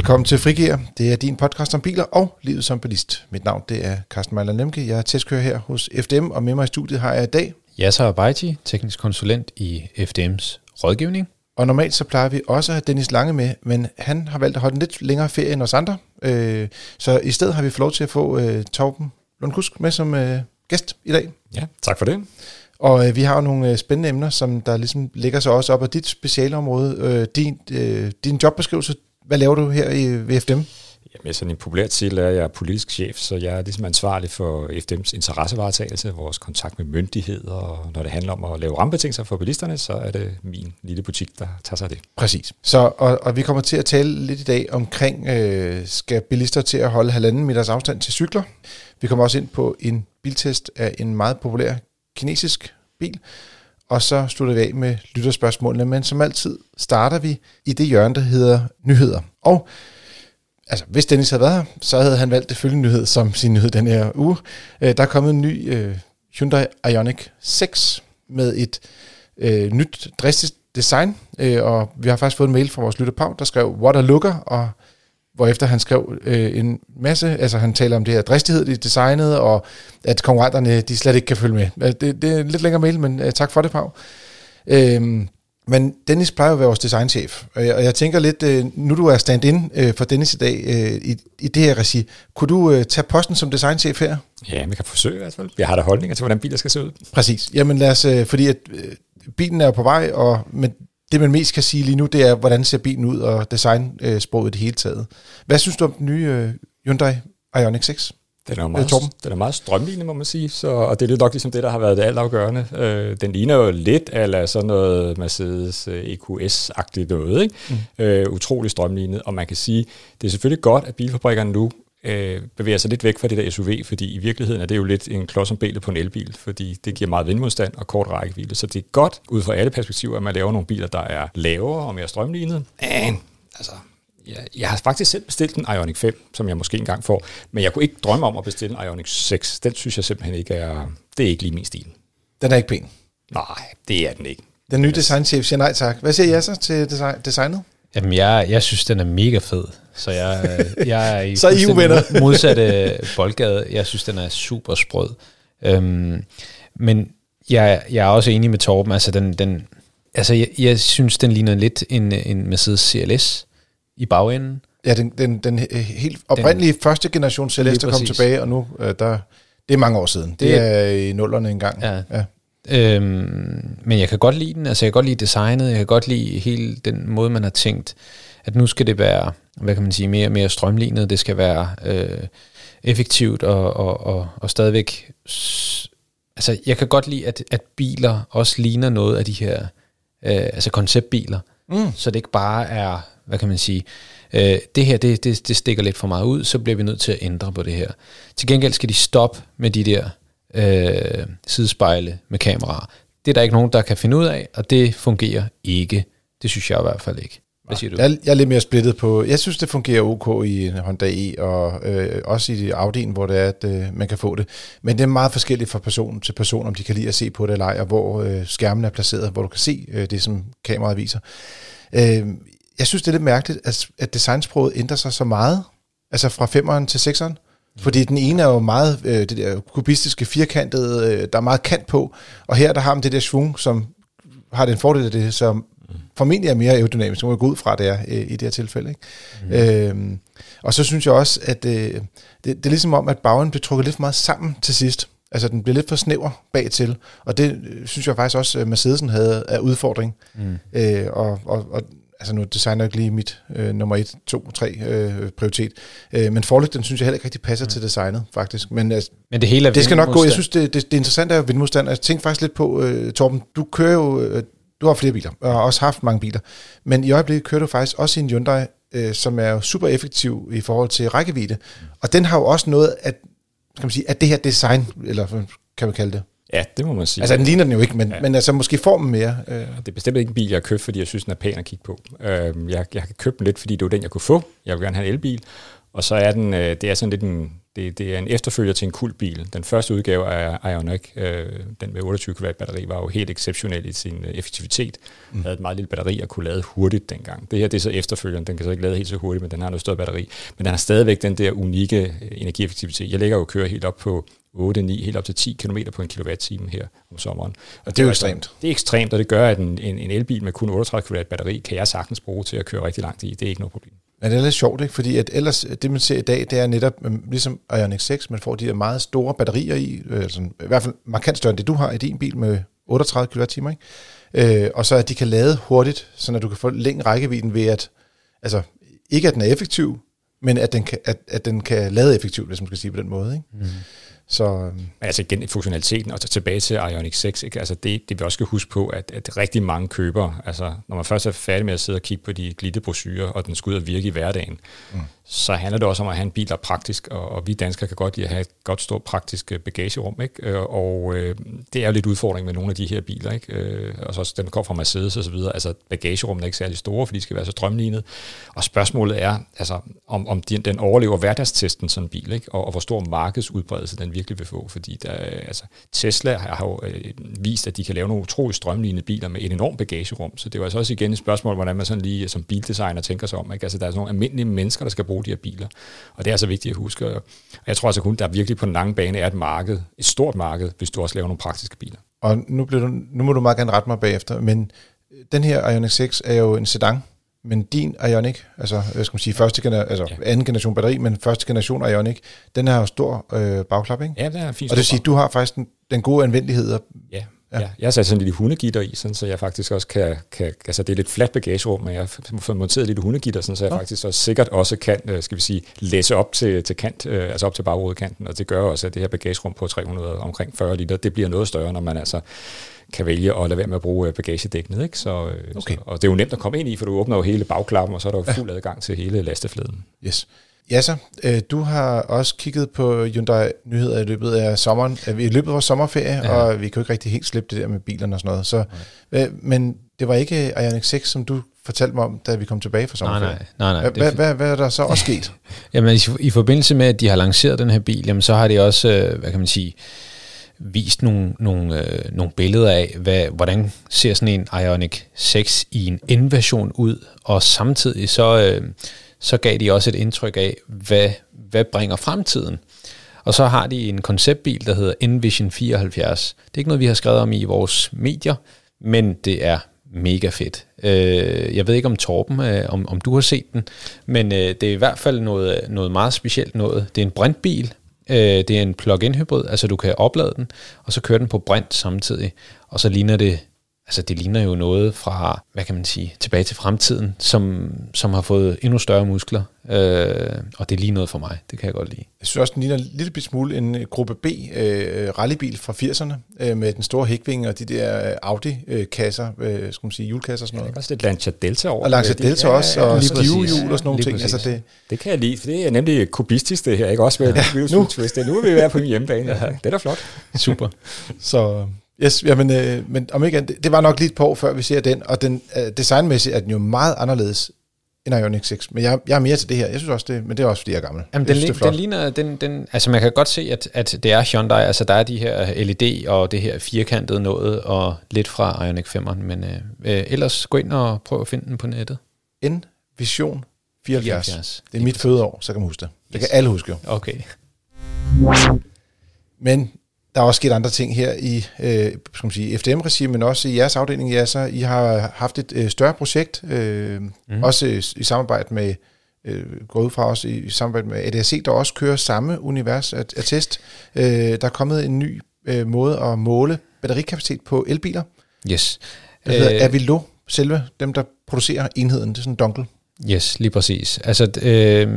Velkommen til Frigir. Det er din podcast om biler og livet som bilist. Mit navn det er Carsten Mejler Lemke. Jeg er testkører her hos FDM, og med mig i studiet har jeg i dag... Yasser Abaiti, teknisk konsulent i FDM's rådgivning. Og normalt så plejer vi også at have Dennis Lange med, men han har valgt at holde en lidt længere ferie end os andre. Øh, så i stedet har vi fået lov til at få øh, Torben Lundkusk med som øh, gæst i dag. Ja, tak for det. Og øh, vi har jo nogle øh, spændende emner, som der ligesom ligger sig også op af dit specialområde. Øh, din, øh, din jobbeskrivelse, hvad laver du her i ved FDM? Jamen, sådan en populær titel er, at jeg er politisk chef, så jeg er ligesom ansvarlig for FDM's interessevaretagelse, vores kontakt med myndigheder, og når det handler om at lave rammebetingelser for bilisterne, så er det min lille butik, der tager sig af det. Præcis. Så, og, og vi kommer til at tale lidt i dag omkring, øh, skal bilister til at holde halvanden meters afstand til cykler? Vi kommer også ind på en biltest af en meget populær kinesisk bil, og så slutter vi af med lytterspørgsmålene, men som altid starter vi i det hjørne, der hedder nyheder. Og altså, hvis Dennis havde været her, så havde han valgt det følgende nyhed som sin nyhed den her uge. Øh, der er kommet en ny øh, Hyundai Ioniq 6 med et øh, nyt dristigt design, øh, og vi har faktisk fået en mail fra vores lytter Pau, der skrev, what a looker, og hvorefter han skrev øh, en masse, altså han taler om det her dristighed i designet, og at konkurrenterne de slet ikke kan følge med. Det, det er en lidt længere mail, men øh, tak for det, Pau. Øh, men Dennis plejer jo at være vores designchef, og jeg, og jeg tænker lidt, øh, nu du er stand-in øh, for Dennis i dag øh, i, i det her regi, kunne du øh, tage posten som designchef her? Ja, vi kan forsøge i hvert fald. Jeg har da holdninger til, hvordan biler skal se ud. Præcis. Jamen lad os, øh, fordi at øh, bilen er på vej, og men det man mest kan sige lige nu, det er, hvordan ser bilen ud, og designsproget i det hele taget. Hvad synes du om den nye øh, Hyundai Ioniq 6? Den er, meget, den er meget strømlignende, må man sige, så, og det er lidt nok ligesom det, der har været det altafgørende. Øh, den ligner jo lidt af sådan noget Mercedes øh, EQS-agtigt noget, ikke? Mm. Øh, utrolig strømlignet, og man kan sige, det er selvfølgelig godt, at bilfabrikkerne nu øh, bevæger sig lidt væk fra det der SUV, fordi i virkeligheden er det jo lidt en klods om benet på en elbil, fordi det giver meget vindmodstand og kort rækkevidde. Så det er godt ud fra alle perspektiver, at man laver nogle biler, der er lavere og mere strømlignet. Men altså, Ja, jeg har faktisk selv bestilt en Ioniq 5, som jeg måske engang får, men jeg kunne ikke drømme om at bestille en Ioniq 6. Den synes jeg simpelthen ikke er, det er ikke lige min stil. Den er ikke pæn? Nej, det er den ikke. Den nye designchef siger nej tak. Hvad siger jeg så til design, designet? Jamen, jeg, jeg synes, den er mega fed. Så jeg, jeg er i så I mod, modsatte boldgade. Jeg synes, den er super sprød. Øhm, men jeg, jeg er også enig med Torben. Altså, den, den, altså jeg, jeg synes, den ligner lidt en, en Mercedes CLS i bagenden. Ja, den, den, den helt oprindelige den, første generation CLS, der kom tilbage, og nu, øh, der, det er mange år siden. Det, det er i nullerne engang. Ja. ja. Øhm, men jeg kan godt lide den, altså jeg kan godt lide designet, jeg kan godt lide hele den måde, man har tænkt, at nu skal det være, hvad kan man sige, mere mere strømlignet, det skal være øh, effektivt og, og, og, og stadigvæk, altså jeg kan godt lide, at, at biler også ligner noget af de her, øh, altså konceptbiler, mm. så det ikke bare er hvad kan man sige, øh, det her, det, det, det stikker lidt for meget ud, så bliver vi nødt til at ændre på det her. Til gengæld skal de stoppe med de der øh, sidespejle med kameraer. Det er der ikke nogen, der kan finde ud af, og det fungerer ikke. Det synes jeg i hvert fald ikke. Hvad siger du? Jeg, jeg er lidt mere splittet på, jeg synes, det fungerer ok i en Honda E, og øh, også i Audi'en, hvor det er, at øh, man kan få det. Men det er meget forskelligt fra person til person, om de kan lide at se på det eller ej, og hvor øh, skærmen er placeret, hvor du kan se øh, det, som kameraet viser. Øh, jeg synes, det er lidt mærkeligt, at, at designsproget ændrer sig så meget, altså fra 5'eren til 6'eren. Fordi den ene er jo meget øh, det der kubistiske, firkantede, øh, der er meget kant på, og her der har man det der svung, som har den fordel af det, som formentlig er mere aerodynamisk, må jeg gå ud fra det er øh, i det her tilfælde. Ikke? Mm. Øhm, og så synes jeg også, at øh, det, det er ligesom om, at bagen bliver trukket lidt for meget sammen til sidst. Altså den bliver lidt for snæver bagtil, og det øh, synes jeg faktisk også, at Mercedesen havde af udfordring. Mm. Øh, og, og, og altså nu designer jeg ikke lige mit øh, nummer 1, 2, 3 øh, prioritet, øh, men forlygten synes jeg heller ikke rigtig passer mm. til designet, faktisk. Men, altså, men det hele er Det skal nok gå. Jeg synes, det, det, det interessante er vindmodstand. Jeg tænker faktisk lidt på, øh, Torben, du kører jo, øh, du har flere biler, og har også haft mange biler, men i øjeblikket kører du faktisk også i en Hyundai, øh, som er super effektiv i forhold til rækkevidde, og den har jo også noget at, skal man sige, at det her design, eller kan man kalde det, Ja, det må man sige. Altså, den ligner den jo ikke, men, ja. men altså måske formen mere. Øh. Det er bestemt ikke en bil, jeg har købt, fordi jeg synes, den er pæn at kigge på. Øh, jeg, jeg har købt den lidt, fordi det var den, jeg kunne få. Jeg vil gerne have en elbil. Og så er den, øh, det er sådan lidt en Det, det er en efterfølger til en kultbil. Den første udgave af Ioniq, øh, den med 28 kW batteri, var jo helt exceptionel i sin øh, effektivitet. Mm. havde et meget lille batteri og kunne lade hurtigt dengang. Det her det er så efterfølgeren. Den kan så ikke lade helt så hurtigt, men den har noget større batteri. Men den har stadigvæk den der unikke øh, energieffektivitet. Jeg lægger jo køre helt op på 8, 9, helt op til 10 km på en kilowatt-time her om sommeren. Og det, det er jo altså, ekstremt. Det er ekstremt, og det gør, at en, en, en elbil med kun 38 kW batteri kan jeg sagtens bruge til at køre rigtig langt i. Det er ikke noget problem. Men det er lidt sjovt, ikke? fordi at ellers, det man ser i dag, det er netop øhm, ligesom Ioniq 6, man får de her meget store batterier i, øh, sådan, i hvert fald markant større end det, du har i din bil med 38 kWh, ikke? Øh, og så at de kan lade hurtigt, så at du kan få længere rækkevidden ved at, altså ikke at den er effektiv, men at den kan, at, at den kan lade effektivt, hvis man skal sige på den måde. Ikke? Mm. Så, øhm, altså igen, funktionaliteten, og tilbage til Ioniq 6, ikke? Altså det, det vi også skal huske på, at, at rigtig mange køber, altså når man først er færdig med at sidde og kigge på de glittebrosyrer, og den skal ud og virke i hverdagen, mm så handler det også om at have en bil, der er praktisk, og, og vi danskere kan godt lide at have et godt stort praktisk øh, bagagerum, ikke? Øh, og øh, det er jo lidt udfordring med nogle af de her biler, ikke? Øh, og så den kommer fra Mercedes og så videre, altså bagagerummet er ikke særlig store, fordi de skal være så drømlignet, og spørgsmålet er, altså, om, om den, den overlever hverdagstesten sådan en bil, ikke? Og, og hvor stor markedsudbredelse den virkelig vil få, fordi der, altså, Tesla har, jo øh, vist, at de kan lave nogle utroligt strømlignende biler med et enormt bagagerum, så det er jo altså også igen et spørgsmål, hvordan man sådan lige øh, som bildesigner tænker sig om, ikke? Altså der er sådan nogle almindelige mennesker, der skal bruge bruge de her biler. Og det er altså vigtigt at huske. Og jeg tror altså kun, der virkelig på den lange bane er et marked, et stort marked, hvis du også laver nogle praktiske biler. Og nu, bliver du, nu må du meget gerne rette mig bagefter, men den her Ioniq 6 er jo en sedan, men din Ioniq, altså hvad skal man sige, første gener, altså ja. anden generation batteri, men første generation Ioniq, den har jo stor øh, bagklap, ikke? Ja, den er fint. Og det vil sige, du har faktisk den, den gode anvendelighed. Ja, Ja. ja. Jeg har sat sådan en lille hundegitter i, sådan, så jeg faktisk også kan, kan, altså det er lidt fladt bagagerum, men jeg har fået monteret et lille hundegitter, sådan, så jeg ja. faktisk også sikkert også kan, øh, skal vi sige, læse op til, til kant, øh, altså op til bagrudekanten, og det gør også, at det her bagagerum på 300, omkring 40 liter, det bliver noget større, når man altså kan vælge at lade være med at bruge øh, bagagedækket. Ikke? Så, okay. så, og det er jo nemt at komme ind i, for du åbner jo hele bagklappen, og så er der jo fuld adgang til hele lastefladen. Yes. Ja så, øh, du har også kigget på Hyundai-nyheder i løbet af sommeren, øh, i løbet af vores sommerferie, ja. og vi jo ikke rigtig helt slippe det der med bilerne og sådan noget. Så, øh, men det var ikke Ioniq 6, som du fortalte mig om, da vi kom tilbage fra sommerferie. Nej, nej, nej. nej hvad, hvad, hvad er der så også sket? jamen, i, i forbindelse med, at de har lanceret den her bil, jamen, så har de også, hvad kan man sige, vist nogle, nogle, øh, nogle billeder af, hvad, hvordan ser sådan en Ioniq 6 i en N-version ud, og samtidig så, øh, så gav de også et indtryk af, hvad, hvad bringer fremtiden. Og så har de en konceptbil, der hedder Envision 74. Det er ikke noget, vi har skrevet om i vores medier, men det er mega fedt. Øh, jeg ved ikke om Torben, øh, om, om du har set den, men øh, det er i hvert fald noget, noget meget specielt noget. Det er en brintbil, øh, det er en plug-in hybrid, altså du kan oplade den, og så køre den på brint samtidig, og så ligner det altså det ligner jo noget fra, hvad kan man sige, tilbage til fremtiden, som, som har fået endnu større muskler, øh, og det er lige noget for mig, det kan jeg godt lide. Jeg synes også, den ligner en lille smule en øh, gruppe B øh, rallybil fra 80'erne, øh, med den store hækvinge og de der Audi-kasser, øh, skal man sige, hjulkasser og sådan noget. Ja, det er også lidt Lancia Delta over. Og Lancia Delta ja, også, og stivhjul og sådan nogle ting. Altså det, det kan jeg lide, for det er nemlig kubistisk det her, ikke? Også med ja, nu. twist. Nu er vi være på en hjemmebane, ja. det er da flot. Super. Så Yes, jamen, øh, men om ikke det, det var nok lidt på, før vi ser den, og den øh, designmæssigt er den jo meget anderledes end Ioniq 6, men jeg, jeg er mere til det her. Jeg synes også det, men det er også fordi jeg er gammel. Jamen, den, synes, den ligner, den, den, altså man kan godt se, at, at det er Hyundai, altså der er de her LED og det her firkantede noget, og lidt fra Ioniq 5'eren, men øh, øh, ellers gå ind og prøv at finde den på nettet. En Vision 74. 74. Det er mit fødeår, så kan man huske det. Det yes. kan alle huske jo. Okay. Men der er også sket andre ting her i øh, skal man sige, FDM-regi, men også i jeres afdeling. Ja, så I har haft et øh, større projekt, øh, mm. også i, i samarbejde med, øh, gået ud fra os i, i samarbejde med ADAC, der også kører samme univers af, af test. Øh, der er kommet en ny øh, måde at måle batterikapacitet på elbiler. Yes. Det hedder øh, Avilo, selve dem, der producerer enheden. Det er sådan en dongle. Yes, lige præcis. Altså, øh,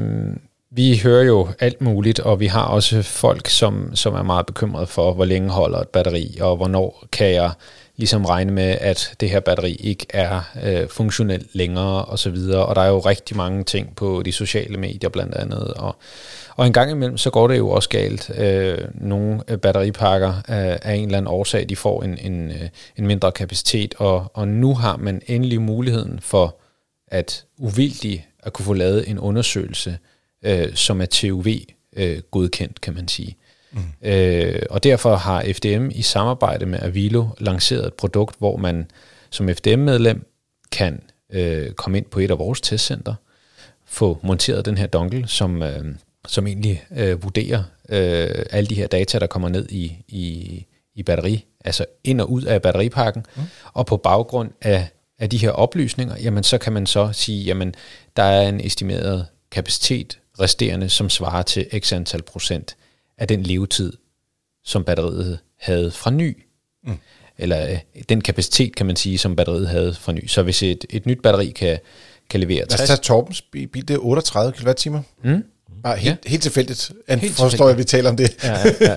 vi hører jo alt muligt, og vi har også folk, som, som er meget bekymrede for, hvor længe holder et batteri, og hvornår kan jeg ligesom regne med, at det her batteri ikke er øh, funktionelt længere og så videre. Og der er jo rigtig mange ting på de sociale medier blandt andet. Og, og en gang imellem, så går det jo også galt. Øh, nogle øh, batteripakker øh, af en eller anden årsag, de får en, en, øh, en mindre kapacitet, og, og nu har man endelig muligheden for at uvildigt at kunne få lavet en undersøgelse, øh, som er TUV øh, godkendt, kan man sige. Mm. Øh, og derfor har FDM i samarbejde med Avilo lanceret et produkt, hvor man som FDM-medlem kan øh, komme ind på et af vores testcenter, få monteret den her dongle, som, øh, som egentlig øh, vurderer øh, alle de her data, der kommer ned i, i, i batteri, altså ind og ud af batteripakken, mm. og på baggrund af, af de her oplysninger, jamen så kan man så sige, jamen der er en estimeret kapacitet resterende, som svarer til x antal procent af den levetid, som batteriet havde fra ny. Mm. Eller øh, den kapacitet, kan man sige, som batteriet havde fra ny. Så hvis et, et nyt batteri kan, kan levere 60... Lad os tage Torbens bil, det er 38 kWh. Mm. Ah, helt, ja. helt tilfældigt. Helt forstår tilfældigt. jeg, vi taler om det. Ja, ja, ja,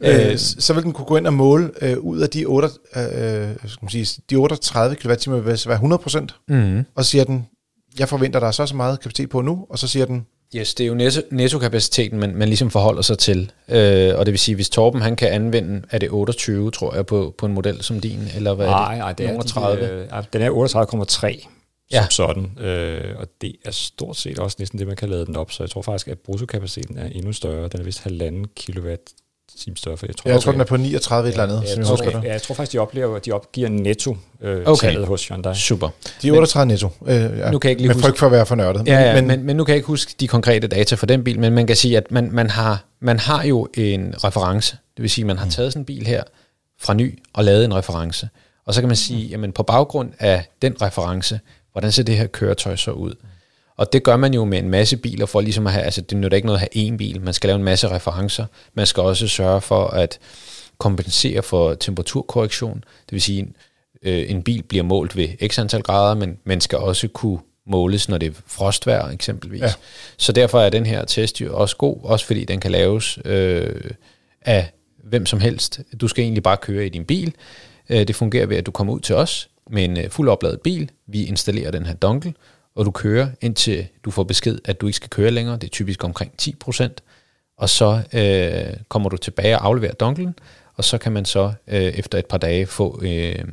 ja. øh, så vil den kunne gå ind og måle øh, ud af de, 8, øh, skal man sige, de 38 kWh vil være 100 procent. Mm. Og siger den, jeg forventer, der er så så meget kapacitet på nu, og så siger den, Yes, det er jo netto, nettokapaciteten, man, man ligesom forholder sig til. Øh, og det vil sige, hvis Torben han kan anvende, er det 28, tror jeg, på, på en model som din, eller hvad nej, er det? Nej, det er 30? De, øh, den er 38,3 ja. som sådan. Øh, og det er stort set også næsten det, man kan lade den op. Så jeg tror faktisk, at bruttokapaciteten er endnu større. Den er vist halvanden kilowatt time større. For jeg tror, ja, jeg tror, den er på 39 et eller andet, ja, jeg, husker det. Ja, jeg tror faktisk, de oplever, at de opgiver netto øh, okay. tallet hos Hyundai. Super. De er 38 men, netto. Øh, ja. Nu kan jeg ikke lige med huske, frygt for at være for nørdet. Ja, ja men, men, men, nu kan jeg ikke huske de konkrete data for den bil, men man kan sige, at man, man, har, man har jo en reference. Det vil sige, at man har mm. taget sådan en bil her fra ny og lavet en reference. Og så kan man sige, mm. jamen på baggrund af den reference, hvordan ser det her køretøj så ud? Og det gør man jo med en masse biler, for ligesom at have, altså det nytter ikke noget at have én bil, man skal lave en masse referencer, man skal også sørge for at kompensere for temperaturkorrektion, det vil sige, øh, en bil bliver målt ved x antal grader, men man skal også kunne måles, når det er frostvejr eksempelvis. Ja. Så derfor er den her test jo også god, også fordi den kan laves øh, af hvem som helst. Du skal egentlig bare køre i din bil. Øh, det fungerer ved, at du kommer ud til os med en øh, fuld opladet bil. Vi installerer den her dongle, og du kører indtil du får besked, at du ikke skal køre længere. Det er typisk omkring 10%. Og så øh, kommer du tilbage og afleverer donglen, og så kan man så øh, efter et par dage få øh,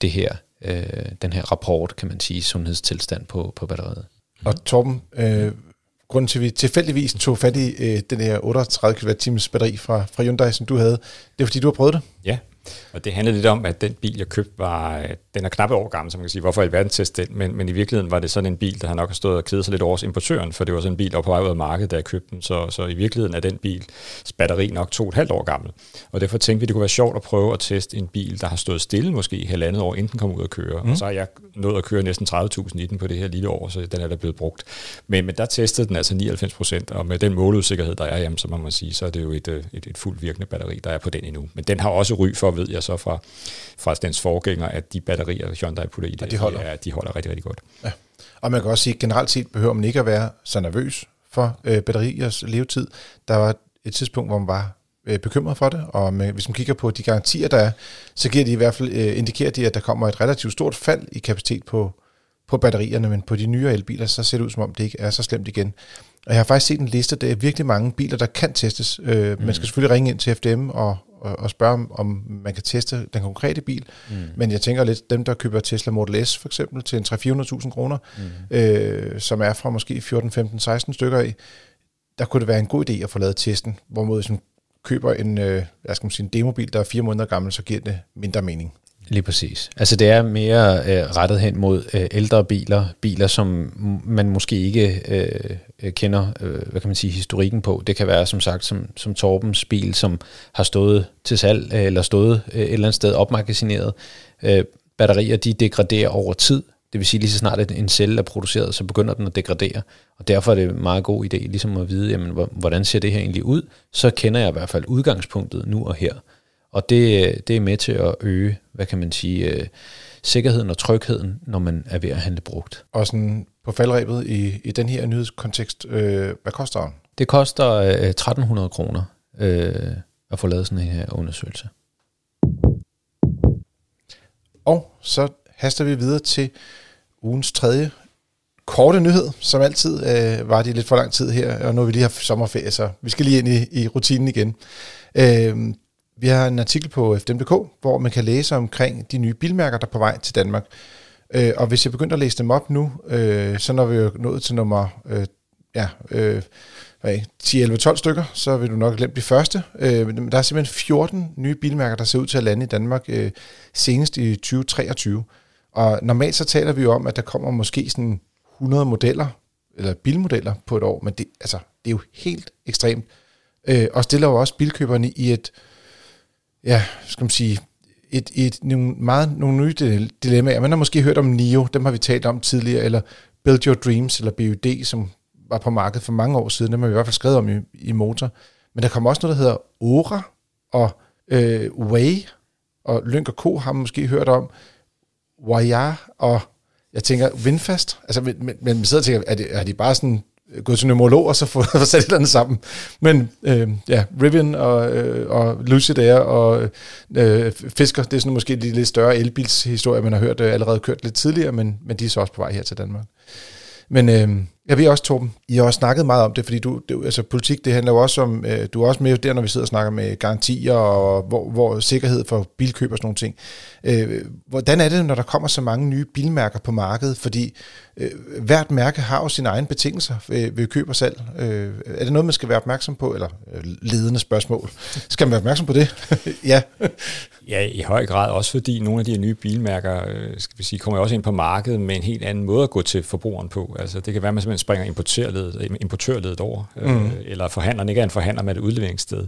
det her, øh, den her rapport, kan man sige, sundhedstilstand på, på batteriet. Og Torben, øh, grunden til, at vi tilfældigvis tog fat i øh, den her 38 kWh batteri fra, fra Hyundai, som du havde, det er fordi, du har prøvet det? Ja, og det handlede lidt om, at den bil, jeg købte, var, den er knap år gammel, så man kan sige, hvorfor i alverden teste den? Men, men i virkeligheden var det sådan en bil, der har nok har stået og kedet sig lidt over importøren, for det var sådan en bil, der var på vej ud af markedet, da jeg købte den. Så, så i virkeligheden er den bil batteri nok to et halvt år gammel. Og derfor tænkte vi, det kunne være sjovt at prøve at teste en bil, der har stået stille måske i halvandet år, inden den kom ud at køre. Mm. Og så har jeg nået at køre næsten 30.000 i den på det her lille år, så den er der blevet brugt. Men, men der testede den altså 99 procent, og med den måleusikkerhed, der er, jamen, så må man sige, så er det jo et, øh, et, et fuldt virkende batteri, der er på den endnu. Men den har også ry for, ved jeg så fra fra dens forgænger, at de batterier, Hyundai putter i det, ja, de, holder. De, er, de holder rigtig, rigtig godt. Ja. Og man kan også sige, at generelt set behøver man ikke at være så nervøs for øh, batteriers levetid. Der var et tidspunkt, hvor man var øh, bekymret for det, og med, hvis man kigger på de garantier, der er, så giver de i hvert fald, øh, indikerer de, at der kommer et relativt stort fald i kapacitet på, på batterierne, men på de nyere elbiler, så ser det ud som om, det ikke er så slemt igen. Og jeg har faktisk set en liste, der er virkelig mange biler, der kan testes. Øh, mm. Man skal selvfølgelig ringe ind til FDM og, og, og spørge, om, om man kan teste den konkrete bil. Mm. Men jeg tænker lidt, dem der køber Tesla Model S for eksempel til en 300-400.000 kroner, mm. øh, som er fra måske 14, 15, 16 stykker i, der kunne det være en god idé at få lavet testen, hvorimod hvis man køber en, øh, lad os sige, en demobil, der er fire måneder gammel, så giver det mindre mening. Lige præcis. Altså det er mere øh, rettet hen mod øh, ældre biler, biler som man måske ikke øh, øh, kender, øh, hvad kan man sige, historikken på. Det kan være som sagt som, som Torbens bil, som har stået til salg øh, eller stået øh, et eller andet sted opmagasineret. Øh, batterier de degraderer over tid. Det vil sige, lige så snart at en celle er produceret, så begynder den at degradere. Og derfor er det en meget god idé ligesom at vide, jamen, hvordan ser det her egentlig ud. Så kender jeg i hvert fald udgangspunktet nu og her. Og det, det er med til at øge, hvad kan man sige, øh, sikkerheden og trygheden, når man er ved at handle brugt. Og sådan på faldrebet i, i den her nyhedskontekst, øh, hvad koster den? Det koster øh, 1300 kroner øh, at få lavet sådan en her undersøgelse. Og så haster vi videre til ugens tredje korte nyhed, som altid øh, var de lidt for lang tid her, og nu har vi lige haft sommerferie, så vi skal lige ind i, i rutinen igen. Øh, vi har en artikel på FDM.dk, hvor man kan læse omkring de nye bilmærker, der er på vej til Danmark. Øh, og hvis jeg begynder at læse dem op nu, øh, så når vi jo nået til nummer øh, ja, øh, 10-11-12 stykker, så vil du nok glemme de første. Øh, men der er simpelthen 14 nye bilmærker, der ser ud til at lande i Danmark øh, senest i 2023. Og normalt så taler vi jo om, at der kommer måske sådan 100 modeller, eller bilmodeller på et år, men det, altså, det er jo helt ekstremt. Øh, og stiller jo også bilkøberne i et, ja, skal man sige, et, et, nogle, meget, nogle nye dilemmaer. Man har måske hørt om NIO, dem har vi talt om tidligere, eller Build Your Dreams, eller BUD, som var på markedet for mange år siden. Dem har vi i hvert fald skrevet om i, i Motor. Men der kommer også noget, der hedder Ora og øh, Way, og Lynk og Co. har man måske hørt om. Wire og jeg tænker, Vindfast. Altså, men, men, men man sidder og tænker, er det, er de bare sådan gået til numerolog og så få sat et eller andet sammen. Men øh, ja, Rivian og, øh, og Lucid Air og øh, Fisker, det er sådan måske de lidt større elbilshistorier, man har hørt øh, allerede kørt lidt tidligere, men, men de er så også på vej her til Danmark. Men øh, jeg ved også, Torben, I har også snakket meget om det, fordi du, det, altså politik, det handler jo også om, øh, du er også med der, når vi sidder og snakker med garantier og hvor, hvor sikkerhed for bilkøb og sådan nogle ting. Øh, hvordan er det, når der kommer så mange nye bilmærker på markedet? Fordi hvert mærke har jo sine egne betingelser ved, ved køb og salg. Øh, er det noget, man skal være opmærksom på? Eller øh, ledende spørgsmål. Skal man være opmærksom på det? ja. Ja, i høj grad også fordi nogle af de her nye bilmærker, øh, skal vi sige, kommer også ind på markedet med en helt anden måde at gå til forbrugeren på. Altså det kan være, at man simpelthen springer importørledet, importørledet over, mm. øh, eller forhandleren ikke er en forhandler med et udleveringssted.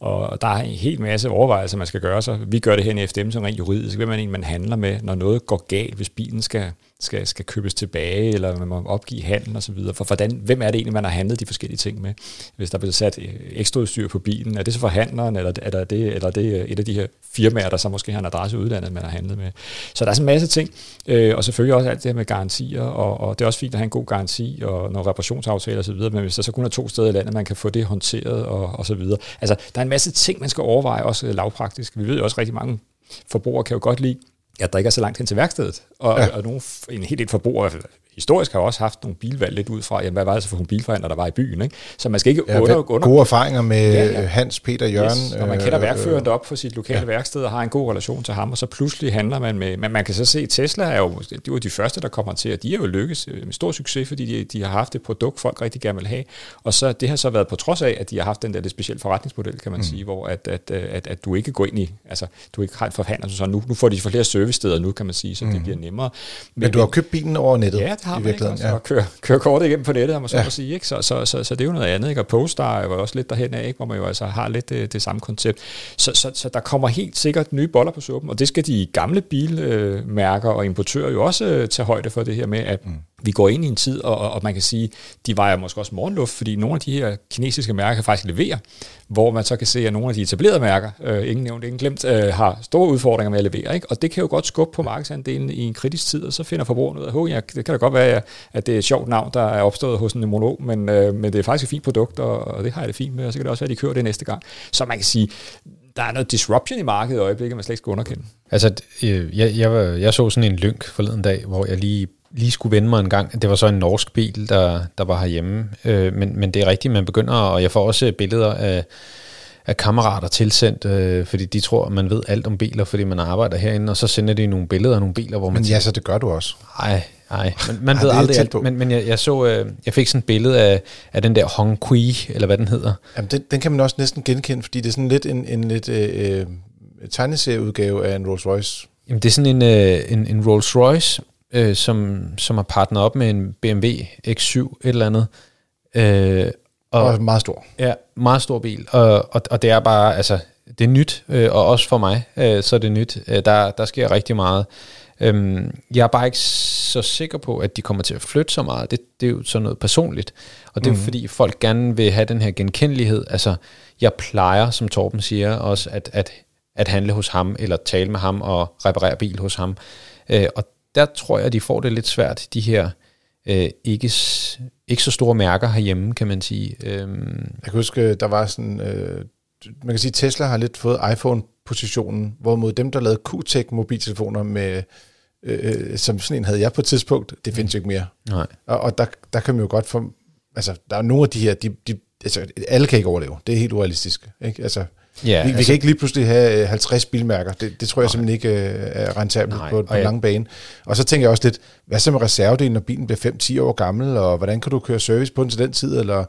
Og der er en helt masse overvejelser, man skal gøre sig. Vi gør det her i FDM som rent juridisk. Hvem er en, man handler med, når noget går galt, hvis bilen skal skal, skal købes tilbage, eller man må opgive handel osv. For hvordan, hvem er det egentlig, man har handlet de forskellige ting med? Hvis der bliver sat øh, ekstra udstyr på bilen, er det så forhandleren, eller er det, eller er det øh, et af de her firmaer, der så måske har en adresse i udlandet, man har handlet med? Så der er sådan en masse ting, øh, og selvfølgelig også alt det her med garantier, og, og det er også fint at have en god garanti, og nogle reparationsaftaler osv., men hvis der så kun er to steder i landet, man kan få det håndteret, og, og så videre. Altså, der er en masse ting, man skal overveje, også lavpraktisk. Vi ved jo også rigtig mange forbrugere kan jo godt lide jeg drikker så langt hen til værkstedet, og, ja. og nogle, en helt del forbrugere, historisk har også haft nogle bilvalg lidt ud fra, jamen, hvad var det så for nogle bilforhandlere, der var i byen. Ikke? Så man skal ikke ja, under, under... Gode erfaringer med ja, ja. Hans, Peter, Jørgen. Yes, og man kender øh, værkføreren op på sit lokale ja. værksted og har en god relation til ham, og så pludselig handler man med... Men man kan så se, at Tesla er jo, de var de første, der kommer til, og de er jo lykkes med stor succes, fordi de, de har haft et produkt, folk rigtig gerne vil have. Og så det har så været på trods af, at de har haft den der lidt specielle forretningsmodel, kan man mm. sige, hvor at, at, at, at, du ikke går ind i, altså du ikke har et forhandler, så nu, nu får de flere servicesteder nu, kan man sige, så mm. det bliver nemmere. Men, men du har købt bilen over nettet? Ja, har man, ikke? Ja køre, køre kortet igennem på nettet, må så ja. sige. Ikke? Så, så, så, så, det er jo noget andet. Ikke? Og Postar er jo også lidt derhen af, ikke? hvor man jo altså har lidt det, det samme koncept. Så, så, så der kommer helt sikkert nye boller på suppen, og det skal de gamle bilmærker og importører jo også øh, tage højde for det her med, at mm vi går ind i en tid, og, og man kan sige, de vejer måske også morgenluft, fordi nogle af de her kinesiske mærker kan faktisk levere, hvor man så kan se, at nogle af de etablerede mærker, øh, ingen nævnt, ingen glemt, øh, har store udfordringer med at levere. Ikke? Og det kan jo godt skubbe på markedsandelen i en kritisk tid, og så finder forbrugerne ud af, at det kan da godt være, at det er et sjovt navn, der er opstået hos en monolog, men, øh, men det er faktisk et fint produkt, og, og det har jeg det fint med, og så kan det også være, at de kører det næste gang. Så man kan sige, der er noget disruption i markedet i øjeblikket, man slet ikke skal underkende. Altså, øh, jeg, jeg, jeg så sådan en lynk forleden dag, hvor jeg lige lige skulle vende mig en gang. Det var så en norsk bil, der, der var herhjemme. Øh, men, men det er rigtigt, man begynder, og jeg får også billeder af, af kammerater tilsendt, øh, fordi de tror, man ved alt om biler, fordi man arbejder herinde, og så sender de nogle billeder af nogle biler, hvor man... Men ja, så det gør du også. Nej, nej. Men man ved aldrig alt. Men, men jeg, jeg så, øh, jeg fik sådan et billede af, af den der Hong Kui, eller hvad den hedder. Jamen, den, den kan man også næsten genkende, fordi det er sådan lidt en, en lidt øh, øh tegneserieudgave af en Rolls Royce. Jamen, det er sådan en, øh, en, en Rolls Royce, øh, som, som har partneret op med en BMW X7 et eller andet. Øh, og, og meget stor. Ja, meget stor bil. Og, og, og det er bare, altså, det er nyt, øh, og også for mig, øh, så er det nyt. Øh, der, der sker rigtig meget. Øh, jeg er bare ikke så sikker på, at de kommer til at flytte så meget. Det, det er jo sådan noget personligt. Og det er mm. fordi, folk gerne vil have den her genkendelighed. Altså, jeg plejer, som Torben siger, også at, at, at handle hos ham, eller tale med ham og reparere bil hos ham. Øh, og der tror jeg, de får det lidt svært, de her øh, ikke, ikke så store mærker herhjemme, kan man sige. Øhm. Jeg kan huske, der var sådan, øh, man kan sige, Tesla har lidt fået iPhone-positionen, hvorimod dem, der lavede Q-Tech mobiltelefoner med, øh, som sådan en havde jeg på et tidspunkt, det findes jo ikke mere. Nej. Og, og der, der kan man jo godt få, altså der er nogle af de her, de, de, altså alle kan ikke overleve, det er helt urealistisk. Ikke? Altså, Ja, vi, altså, vi kan ikke lige pludselig have 50 bilmærker. Det, det tror jeg nej. simpelthen ikke er rentabelt nej, på, på en lang bane. Og så tænker jeg også lidt, hvad så med reservedelen, når bilen bliver 5-10 år gammel, og hvordan kan du køre service på den til den tid, eller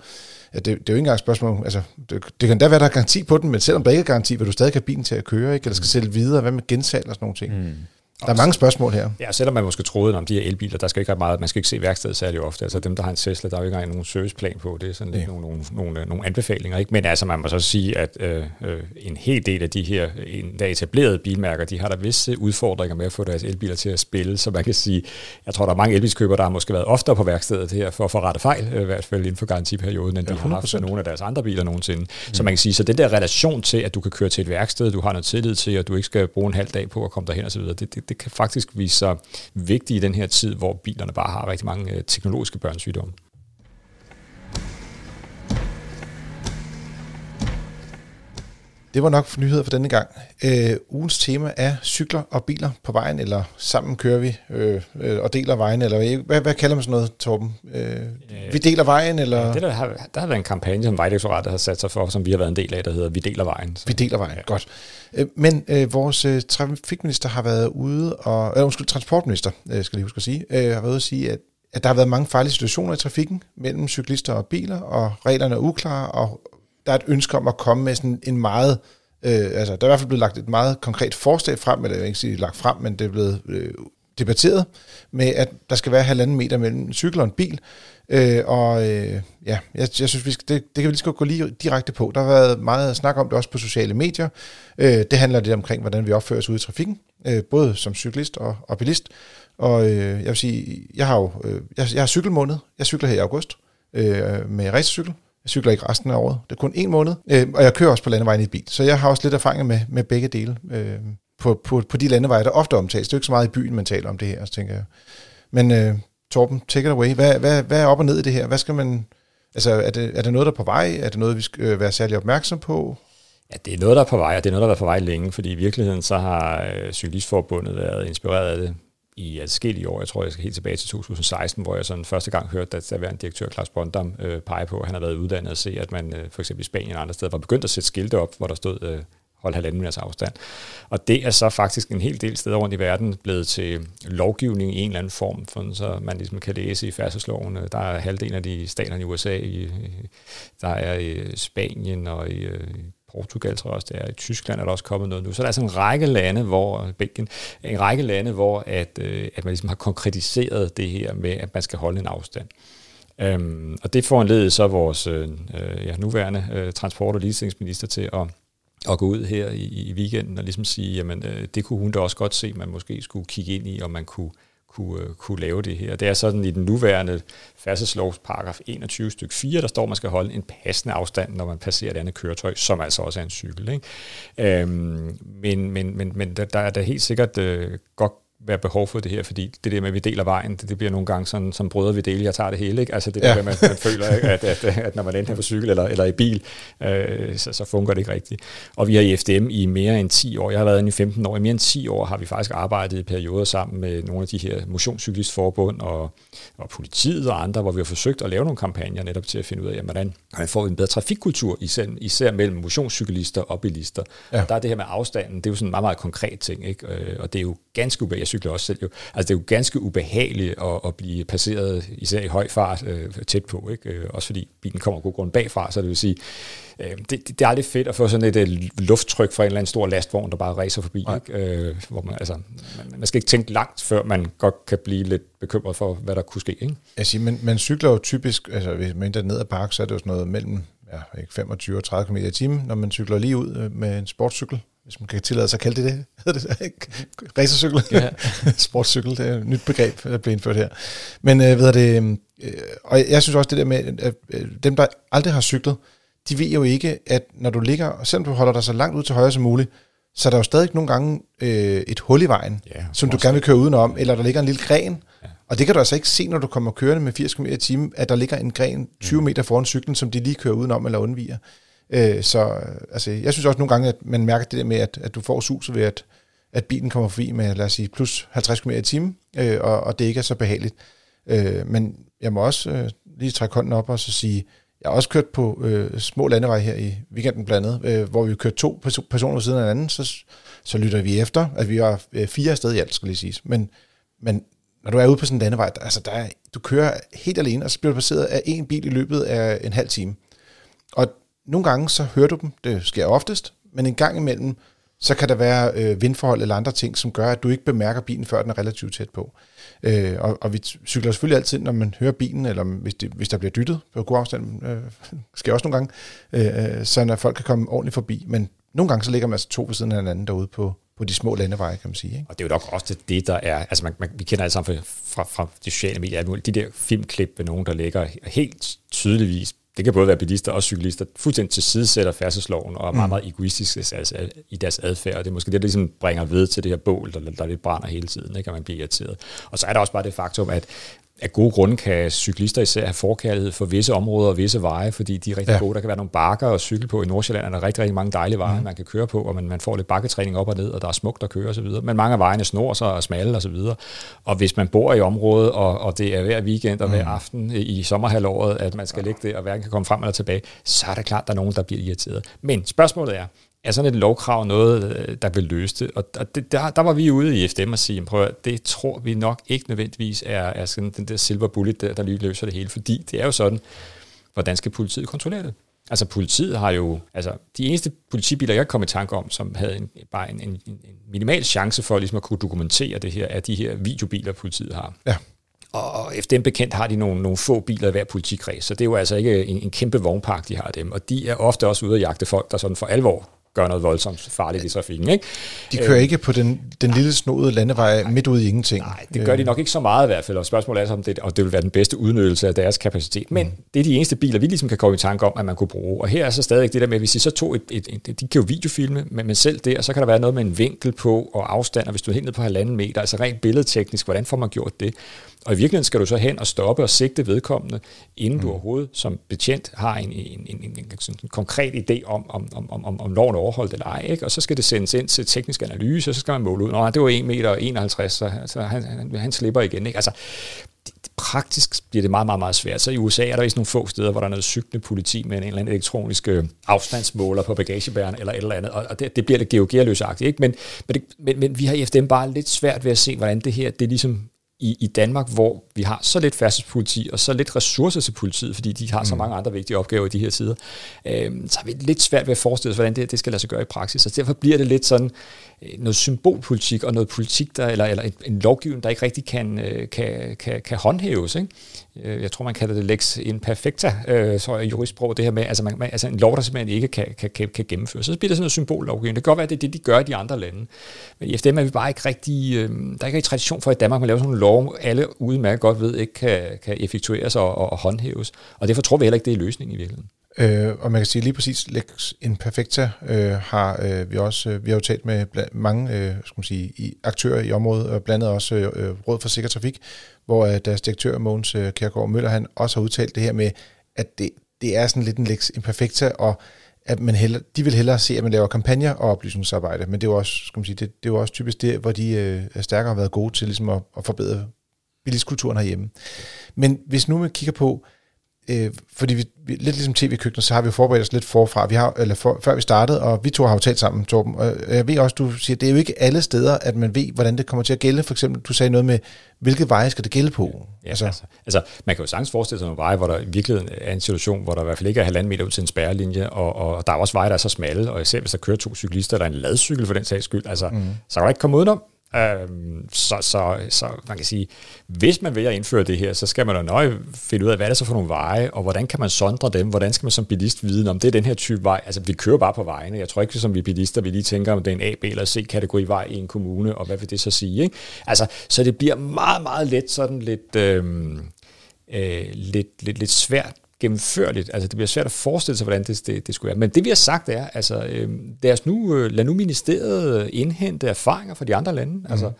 ja, det, det er jo ikke engang et spørgsmål, altså, det, det kan da være, der er garanti på den, men selvom der ikke er garanti, vil du stadig have bilen til at køre, ikke? eller skal mm. sælge videre, hvad med gensalg og sådan nogle ting. Mm. Der er mange spørgsmål her. Ja, selvom man måske troede om de her elbiler, der skal ikke ret meget, man skal ikke se værkstedet særlig ofte. Altså dem, der har en Tesla, der er jo ikke engang nogen serviceplan på. Det er sådan lidt ja. nogle, nogle, nogle, nogle anbefalinger. Ikke? Men altså, man må så sige, at øh, øh, en hel del af de her en, der etablerede bilmærker, de har der visse udfordringer med at få deres elbiler til at spille. Så man kan sige, jeg tror, der er mange elbilskøbere, der har måske været oftere på værkstedet her for at få rette fejl, øh, i hvert fald inden for garantiperioden, end ja, de har haft nogle af deres andre biler nogensinde. Mm. Så man kan sige, så den der relation til, at du kan køre til et værksted, du har noget tillid til, at du ikke skal bruge en halv dag på at komme derhen osv., det, det, det kan faktisk vise sig vigtigt i den her tid, hvor bilerne bare har rigtig mange øh, teknologiske børnesygdomme. Det var nok nyheder for denne gang. Øh, ugens tema er cykler og biler på vejen, eller sammen kører vi øh, øh, og deler vejen, eller hvad, hvad kalder man sådan noget, Torben? Øh, vi deler vejen, eller? Ja, det der, har, der har været en kampagne, som Vejdirektoratet har sat sig for, som vi har været en del af, der hedder Vi deler vejen. Så. Vi deler vejen, ja. godt. Øh, men øh, vores øh, trafikminister har været ude, og, øh, undskyld, transportminister, øh, skal jeg lige huske at sige, øh, har været ude at sige, at at der har været mange farlige situationer i trafikken mellem cyklister og biler, og reglerne er uklare, og der er et ønske om at komme med sådan en meget, øh, altså der er i hvert fald blevet lagt et meget konkret forslag frem, eller jeg vil ikke sige lagt frem, men det er blevet øh, debatteret, med at der skal være halvanden meter mellem cykel og en bil, øh, og øh, ja, jeg, jeg synes, vi skal, det, det kan vi lige skal gå lige direkte på. Der har været meget snak om det også på sociale medier. Øh, det handler lidt omkring, hvordan vi opfører os ude i trafikken, øh, både som cyklist og, og bilist. Og øh, jeg vil sige, jeg har jo øh, jeg, jeg har cykelmåned. Jeg cykler her i august øh, med racercykel. Jeg cykler ikke resten af året. Det er kun en måned. Øh, og jeg kører også på landevejen i et bil. Så jeg har også lidt erfaring med, med begge dele øh, på, på, på de landeveje, der ofte omtales. Det er jo ikke så meget i byen, man taler om det her, så tænker jeg. Men øh, Torben, take it away. Hvad, hvad, hvad er op og ned i det her? Hvad skal man... Altså, er det, er det noget, der er på vej? Er det noget, vi skal øh, være særlig opmærksom på? Ja, det er noget, der er på vej, og det er noget, der har været på vej længe, fordi i virkeligheden så har øh, Cyklistforbundet været inspireret af det i adskillige år. Jeg tror, jeg skal helt tilbage til 2016, hvor jeg sådan første gang hørte, at der var en direktør, Claus Bondam, øh, pege på, at han har været uddannet og se, at man øh, for eksempel i Spanien og andre steder var begyndt at sætte skilte op, hvor der stod øh, hold halvanden meters afstand. Og det er så faktisk en hel del steder rundt i verden blevet til lovgivning i en eller anden form, for så man ligesom kan læse i færdselsloven. Øh, der er halvdelen af de stater i USA, i, der er i øh, Spanien og i, øh, Portugal, tror jeg også, det er. I Tyskland er der også kommet noget nu. Så der er sådan en række lande, hvor, Belgien, en række lande, hvor at, øh, at man ligesom har konkretiseret det her med, at man skal holde en afstand. Øhm, og det får en så vores øh, øh, ja, nuværende øh, transport- og ligestillingsminister til at, at gå ud her i, i weekenden og ligesom sige, jamen øh, det kunne hun da også godt se, man måske skulle kigge ind i, om man kunne kunne, øh, kunne lave det her. Det er sådan i den nuværende færdselslovs paragraf 21 stykke 4, der står, at man skal holde en passende afstand, når man passerer et andet køretøj, som altså også er en cykel. Ikke? Øhm, men men, men, men der, der er da helt sikkert øh, godt være behov for det her, fordi det der med, at vi deler vejen, det, det bliver nogle gange sådan, som brødre vi deler, jeg tager det hele, ikke? Altså det der ja. med, man, man føler, ikke? At, at, at, når man ender på cykel eller, eller i bil, øh, så, så fungerer det ikke rigtigt. Og vi har i FDM i mere end 10 år, jeg har været inde i 15 år, i mere end 10 år har vi faktisk arbejdet i perioder sammen med nogle af de her motionscyklistforbund og, og politiet og andre, hvor vi har forsøgt at lave nogle kampagner netop til at finde ud af, hvordan man får en bedre trafikkultur, især, især mellem motionscyklister og bilister. Ja. Og der er det her med afstanden, det er jo sådan en meget, meget konkret ting, ikke? Øh, og det er jo ganske ubehageligt. Jeg cykler også selv jo. Altså det er jo ganske ubehageligt at, at blive passeret, især i høj fart, øh, tæt på. Ikke? Øh, også fordi bilen kommer god grund bagfra, så det vil sige, øh, det, det, er aldrig fedt at få sådan et øh, lufttryk fra en eller anden stor lastvogn, der bare racer forbi. Ikke? Øh, hvor man, altså, man, man skal ikke tænke langt, før man godt kan blive lidt bekymret for, hvad der kunne ske. Ikke? Jeg siger, men man cykler jo typisk, altså hvis man er ned ad park, så er det jo sådan noget mellem ja, ikke 25 og 30 km i timen, når man cykler lige ud øh, med en sportscykel hvis man kan tillade sig at kalde det det, hedder det ikke? Racercykel, ja. sportscykel, det er et nyt begreb, der bliver indført her. Men øh, ved det, øh, og jeg synes også det der med, at øh, dem, der aldrig har cyklet, de ved jo ikke, at når du ligger, selvom du holder dig så langt ud til højre som muligt, så er der jo stadig nogle gange øh, et hul i vejen, ja, som du gerne vil køre udenom, eller der ligger en lille gren, ja. og det kan du altså ikke se, når du kommer kørende med 80 km i timen, at der ligger en gren 20 mm. meter foran cyklen, som de lige kører udenom eller undviger. Øh, så øh, altså, jeg synes også nogle gange, at man mærker det der med, at, at du får suset ved, at, at bilen kommer forbi med, lad os sige, plus 50 km i timen, øh, og, og det ikke er så behageligt. Øh, men jeg må også øh, lige trække hånden op og så sige, Jeg har også kørt på øh, små landeveje her i weekenden blandt andet, øh, hvor vi kørte to personer ved siden af hinanden, så, så lytter vi efter, at vi var øh, fire afsted i alt, skal lige siges. Men, men når du er ude på sådan en landevej, der, altså der er, du kører helt alene, og så bliver du passeret af en bil i løbet af en halv time. Og nogle gange så hører du dem, det sker oftest, men en gang imellem, så kan der være øh, vindforhold eller andre ting, som gør, at du ikke bemærker bilen, før den er relativt tæt på. Øh, og, og vi cykler selvfølgelig altid, når man hører bilen, eller hvis, det, hvis der bliver dyttet på god afstand, øh, sker også nogle gange, øh, øh, så når folk kan komme ordentligt forbi. Men nogle gange så ligger man altså to ved siden af hinanden derude på, på de små landeveje, kan man sige. Ikke? Og det er jo nok også det, der er, altså man, man, vi kender alle sammen fra, fra, fra de sociale medier, de der filmklip med nogen, der ligger helt tydeligvis det kan både være bilister og cyklister, fuldstændig tilsidesætter færdselsloven og er meget, mm. meget egoistiske altså, i deres adfærd. Det er måske det, der ligesom bringer ved til det her bål, der, der lidt brænder hele tiden, ikke? og man bliver irriteret. Og så er der også bare det faktum, at af gode grunde kan cyklister især have forkærlighed for visse områder og visse veje, fordi de er rigtig ja. gode. Der kan være nogle bakker at cykle på. I Nordsjælland er der rigtig, rigtig mange dejlige veje, mm. man kan køre på, og man, man får lidt bakketræning op og ned, og der er smukt at køre osv. Men mange af vejene snor sig og smalle osv. Og, og hvis man bor i området, og, og det er hver weekend og hver mm. aften i sommerhalvåret, at man skal ligge der og hverken kan komme frem eller tilbage, så er det klart, at der er nogen, der bliver irriteret. Men spørgsmålet er, er sådan et lovkrav noget, øh, der vil løse det? Og det, der, der var vi ude i FDM og sige, prøv at, det tror vi nok ikke nødvendigvis er, er sådan den der silver bullet, der, der lige løser det hele, fordi det er jo sådan, hvordan skal politiet kontrollere det? Altså politiet har jo, altså de eneste politibiler, jeg kom i tanke om, som havde en, bare en, en, en minimal chance for ligesom at kunne dokumentere det her, er de her videobiler, politiet har. Ja. Og efter dem bekendt har de nogle, nogle få biler i hver politikreds, så det er jo altså ikke en, en kæmpe vognpark, de har dem. Og de er ofte også ude at jagte folk, der sådan for alvor gør noget voldsomt farligt i trafikken. Ikke? De kører øh, ikke på den, den lille snodede landevej nej, midt ude i ingenting. Nej, det gør de nok ikke så meget i hvert fald, og spørgsmålet er, om det, og det vil være den bedste udnyttelse af deres kapacitet. Men mm. det er de eneste biler, vi ligesom kan komme i tanke om, at man kunne bruge. Og her er så stadig det der med, at hvis I så tog et, et, et, de kan jo videofilme, men, men selv der, så kan der være noget med en vinkel på og afstand, og hvis du er helt ned på halvanden meter, altså rent billedteknisk, hvordan får man gjort det? Og i virkeligheden skal du så hen og stoppe og sigte vedkommende, inden mm. du overhovedet som betjent har en, en, en, en, en, en konkret idé om, om, om, om, om loven er overholdt eller ej. Ikke? Og så skal det sendes ind til teknisk analyse, og så skal man måle ud, Nå, det var 1 meter 51, så, så han, han, han slipper igen. Ikke? Altså, praktisk bliver det meget, meget, meget svært. Så i USA er der vist nogle få steder, hvor der er noget cyklende politi med en eller anden elektronisk øh, afstandsmåler på bagagebæren eller et eller andet, og det, det bliver lidt geogearløsagtigt. Ikke? Men, men, det, men, men vi har i FDM bare lidt svært ved at se, hvordan det her det ligesom i, i Danmark, hvor vi har så lidt færdselspoliti og så lidt ressourcer til politiet, fordi de har mm. så mange andre vigtige opgaver i de her tider, øh, så har vi lidt svært ved at forestille os, hvordan det, det skal lade sig gøre i praksis. Så derfor bliver det lidt sådan øh, noget symbolpolitik og noget politik, der, eller, eller en, en lovgivning, der ikke rigtig kan, øh, kan, kan, kan håndhæves. Ikke? Øh, jeg tror, man kalder det lex imperfecta, øh, så er juristsprog, det her med, altså, man, man, altså en lov, der simpelthen ikke kan, kan, kan, kan gennemføres. Så bliver det sådan noget symbollovgivning. Det kan godt være, at det er det, de gør i de andre lande. Men i FDM er vi bare ikke rigtig, øh, der er ikke rigtig tradition for i Danmark, at man laver sådan en lov, alle udmærket godt ved, ikke kan, kan effektueres og, og, og håndhæves. Og derfor tror vi heller ikke, det er løsningen i virkeligheden. Øh, og man kan sige lige præcis, Lex Imperfecta øh, har øh, vi også øh, vi har jo talt med mange øh, skal man sige, i, aktører i området, og blandt andet også øh, øh, Råd for Sikker Trafik, hvor øh, deres direktør Mogens øh, Kjærgaard Møller, han også har udtalt det her med, at det, det er sådan lidt en Lex Imperfecta, og at man heller, de vil hellere se, at man laver kampagner og oplysningsarbejde, men det er jo også, skal man sige, det, det er jo også typisk det, hvor de øh, stærkere har været gode til ligesom at, at forbedre bilistkulturen herhjemme. Men hvis nu man kigger på, øh, fordi vi, vi, lidt ligesom tv-køkkenet, så har vi forberedt os lidt forfra, vi har, eller for, før vi startede, og vi to har jo talt sammen, Torben, og jeg ved også, du siger, det er jo ikke alle steder, at man ved, hvordan det kommer til at gælde. For eksempel, du sagde noget med, hvilke veje skal det gælde på? Ja, altså. Altså, altså, man kan jo sagtens forestille sig nogle veje, hvor der i virkeligheden er en situation, hvor der i hvert fald ikke er halvanden meter ud til en spærrelinje, og, og der er også veje, der er så smalle, og især hvis der kører to cyklister, eller en ladcykel for den sags skyld, altså, mm. så kan der ikke komme udenom. Øhm, så, så, så man kan sige, hvis man vil at indføre det her, så skal man jo nøje finde ud af, hvad er det så for nogle veje, og hvordan kan man sondre dem, hvordan skal man som bilist vide, om det er den her type vej, altså vi kører bare på vejene, jeg tror ikke, som vi bilister, vi lige tænker, om det er en A, B eller C kategori vej i en kommune, og hvad vil det så sige, ikke? Altså, så det bliver meget, meget let sådan lidt, øhm, øh, lidt, lidt, lidt svært gennemførligt. Altså, det bliver svært at forestille sig, hvordan det, det, det skulle være. Men det vi har sagt er, altså, øh, lad, os nu, øh, lad nu ministeriet indhente erfaringer fra de andre lande. Mm. Altså,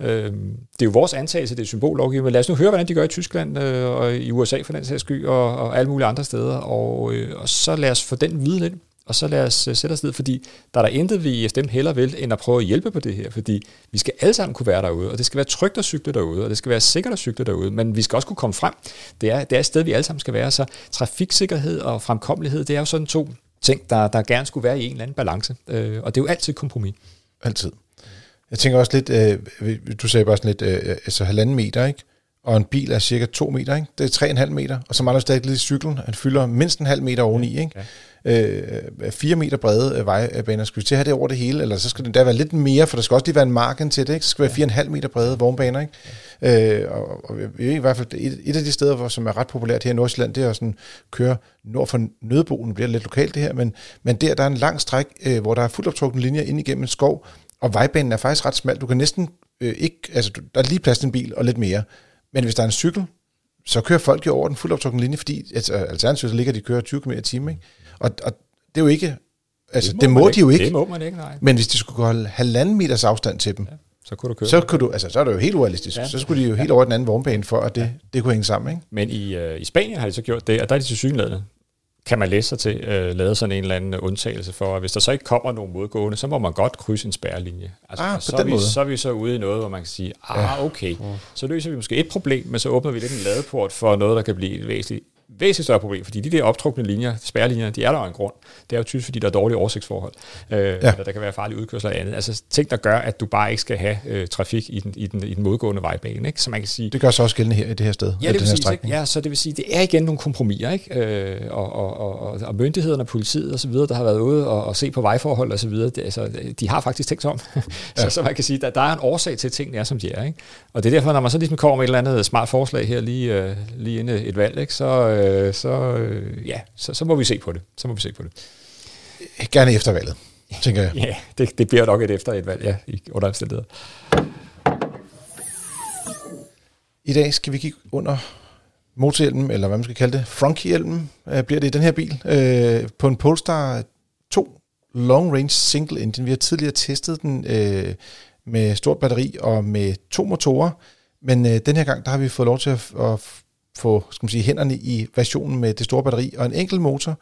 øh, det er jo vores antagelse, det er symbollovgivning, men lad os nu høre, hvordan de gør i Tyskland øh, og i USA for den sags skyld, og, og alle mulige andre steder, og, øh, og så lad os få den viden ind og så lad os øh, sætte os ned, fordi der er der intet, vi dem heller vil, end at prøve at hjælpe på det her, fordi vi skal alle sammen kunne være derude, og det skal være trygt at cykle derude, og det skal være sikkert at cykle derude, men vi skal også kunne komme frem. Det er, det er et sted, vi alle sammen skal være, så trafiksikkerhed og fremkommelighed, det er jo sådan to ting, der, der gerne skulle være i en eller anden balance, øh, og det er jo altid kompromis. Altid. Jeg tænker også lidt, øh, du sagde bare sådan lidt, øh, altså halvanden meter, ikke? Og en bil er cirka 2 meter, ikke? det er 3,5 meter, og så mangler stadig lidt i cyklen, han fylder mindst en halv meter oveni, ikke? Øh, 4 meter brede øh, vejbaner, skal vi til at have det over det hele, eller så skal det der være lidt mere, for der skal også lige være en marken til det, ikke? så skal det være 4,5 meter brede vognbaner, ikke? Ja. Øh, og, og vi i hvert fald, et, et af de steder, hvor, som er ret populært her i Nordsjælland, det er at sådan køre nord for Nødboen, det bliver lidt lokalt det her, men, men der, der er en lang stræk, øh, hvor der er fuldt optrukne linjer ind igennem en skov, og vejbanen er faktisk ret smal. Du kan næsten øh, ikke, altså der er lige plads til en bil og lidt mere. Men hvis der er en cykel, så kører folk jo over den fuldt optrukken linje, fordi altså, alternativt så ligger de kører 20 km i timen. Ikke? Og, og det er jo ikke, altså det må, det må de jo ikke. Det må man ikke, nej. Men hvis de skulle holde halvanden meters afstand til dem, ja, så kunne du køre. Så, kunne du, altså, så er det jo helt urealistisk. Ja. Så skulle de jo helt over den anden vognbane for, at det, ja. det kunne hænge sammen. Ikke? Men i, uh, i Spanien har de så gjort det, og der er de til synlædende kan man læse sig til, øh, lavet sådan en eller anden undtagelse for, at hvis der så ikke kommer nogen modgående, så må man godt krydse en spærrelinje. Altså, ah, så, er vi, så er vi så ude i noget, hvor man kan sige, ah, okay, så løser vi måske et problem, men så åbner vi lidt en ladeport for noget, der kan blive et væsentligt væsentligt større problem, fordi de der optrukne linjer, spærrelinjer, de er der en grund. Det er jo typisk, fordi der er dårlige oversigtsforhold, øh, ja. eller der kan være farlige udkørsler og andet. Altså ting, der gør, at du bare ikke skal have øh, trafik i den, i, den, i den modgående vejbane. Ikke? Så man kan sige, det gør sig også gældende her i det her sted. Ja, det vil sige, ikke? ja, så det vil sige, det er igen nogle kompromiser, ikke? Øh, og, og, og, og, myndighederne, politiet og så videre, der har været ude og, og se på vejforhold og så videre, det, altså, de har faktisk tænkt om. så, ja. så man kan sige, at der er en årsag til, at tingene er, som de er. Ikke? Og det er derfor, når man så ligesom kommer med et eller andet smart forslag her lige, øh, lige inden et valg, ikke? så, øh, så øh, ja, så, så må vi se på det. Så må vi se på det. Gerne efter valget, tænker jeg. ja, det, det bliver nok et efter et valg, ja, i under omstændigheder. I dag skal vi kigge under motorhjelmen, eller hvad man skal kalde det, fronkhjelmen, øh, bliver det i den her bil, øh, på en Polestar 2 Long Range Single Engine. Vi har tidligere testet den øh, med stort batteri og med to motorer, men øh, den her gang, der har vi fået lov til at, at få skal man sige, hænderne i versionen med det store batteri og en enkelt motor,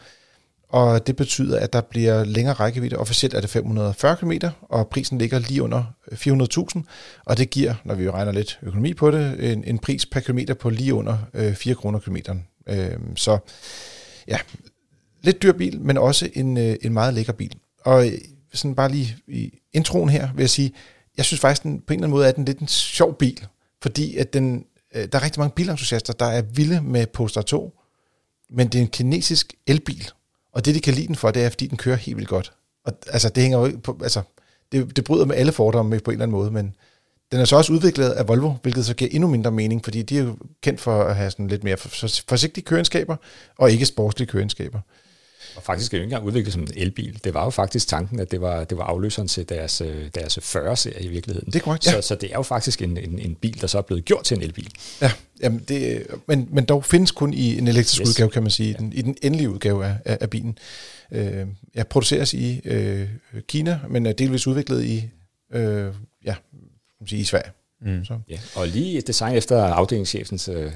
og det betyder, at der bliver længere rækkevidde. Officielt er det 540 km, og prisen ligger lige under 400.000, og det giver, når vi regner lidt økonomi på det, en, en pris per kilometer på lige under øh, 4 kroner kilometeren. Øh, så ja, lidt dyr bil, men også en, øh, en meget lækker bil. Og øh, sådan bare lige i introen her vil jeg sige, jeg synes faktisk, den, på en eller anden måde er den lidt en sjov bil, fordi at den øh, der er rigtig mange bilentusiaster, der er vilde med Polestar 2, men det er en kinesisk elbil, og det, de kan lide den for, det er, fordi den kører helt vildt godt. Og altså, det hænger jo på, altså, det, det bryder med alle fordomme på en eller anden måde, men den er så også udviklet af Volvo, hvilket så giver endnu mindre mening, fordi de er jo kendt for at have sådan lidt mere forsigtige kørenskaber, og ikke sportslige kørenskaber. Og faktisk er det ikke engang udviklet som en elbil. Det var jo faktisk tanken, at det var, det var afløseren til deres, øh, deres 40-serie i virkeligheden. Det er korrekt, ja. så, så det er jo faktisk en, en, en bil, der så er blevet gjort til en elbil. Ja, jamen det, men, men dog findes kun i en elektrisk yes. udgave, kan man sige, ja. den, i den endelige udgave af, af, af bilen. Øh, ja, produceres i øh, Kina, men er delvis udviklet i, øh, ja, kan man sige, i Sverige. Mm. Så. Ja, og lige design efter afdelingschefens øh,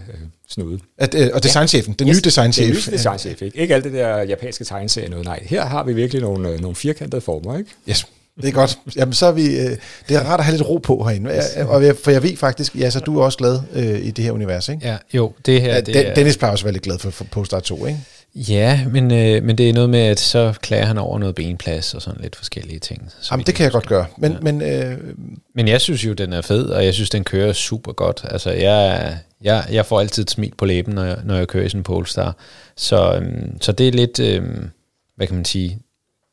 snude. At, øh, og designchefen, ja. den nye designchef. Den nye designchef, ikke? Ikke alt det der japanske tegneserie noget, nej. Her har vi virkelig nogle, øh, nogle firkantede former, ikke? Yes. Det er godt. Jamen, så er vi, øh, det er rart at have lidt ro på herinde. Jeg, og jeg, for jeg ved faktisk, ja, så du er også glad øh, i det her univers, ikke? Ja, jo, det her... Ja, det er, Dennis plejer også at være lidt glad for, for Postar 2, ikke? Ja, men, øh, men det er noget med, at så klager han over noget benplads og sådan lidt forskellige ting. Jamen, det kan jeg godt gøre. Men, ja. men, øh, men jeg synes jo, den er fed, og jeg synes, den kører super godt. Altså, jeg, jeg, jeg får altid et smil på læben, når jeg, når jeg kører i sådan en Polestar. Så, øh, så det er lidt, øh, hvad kan man sige,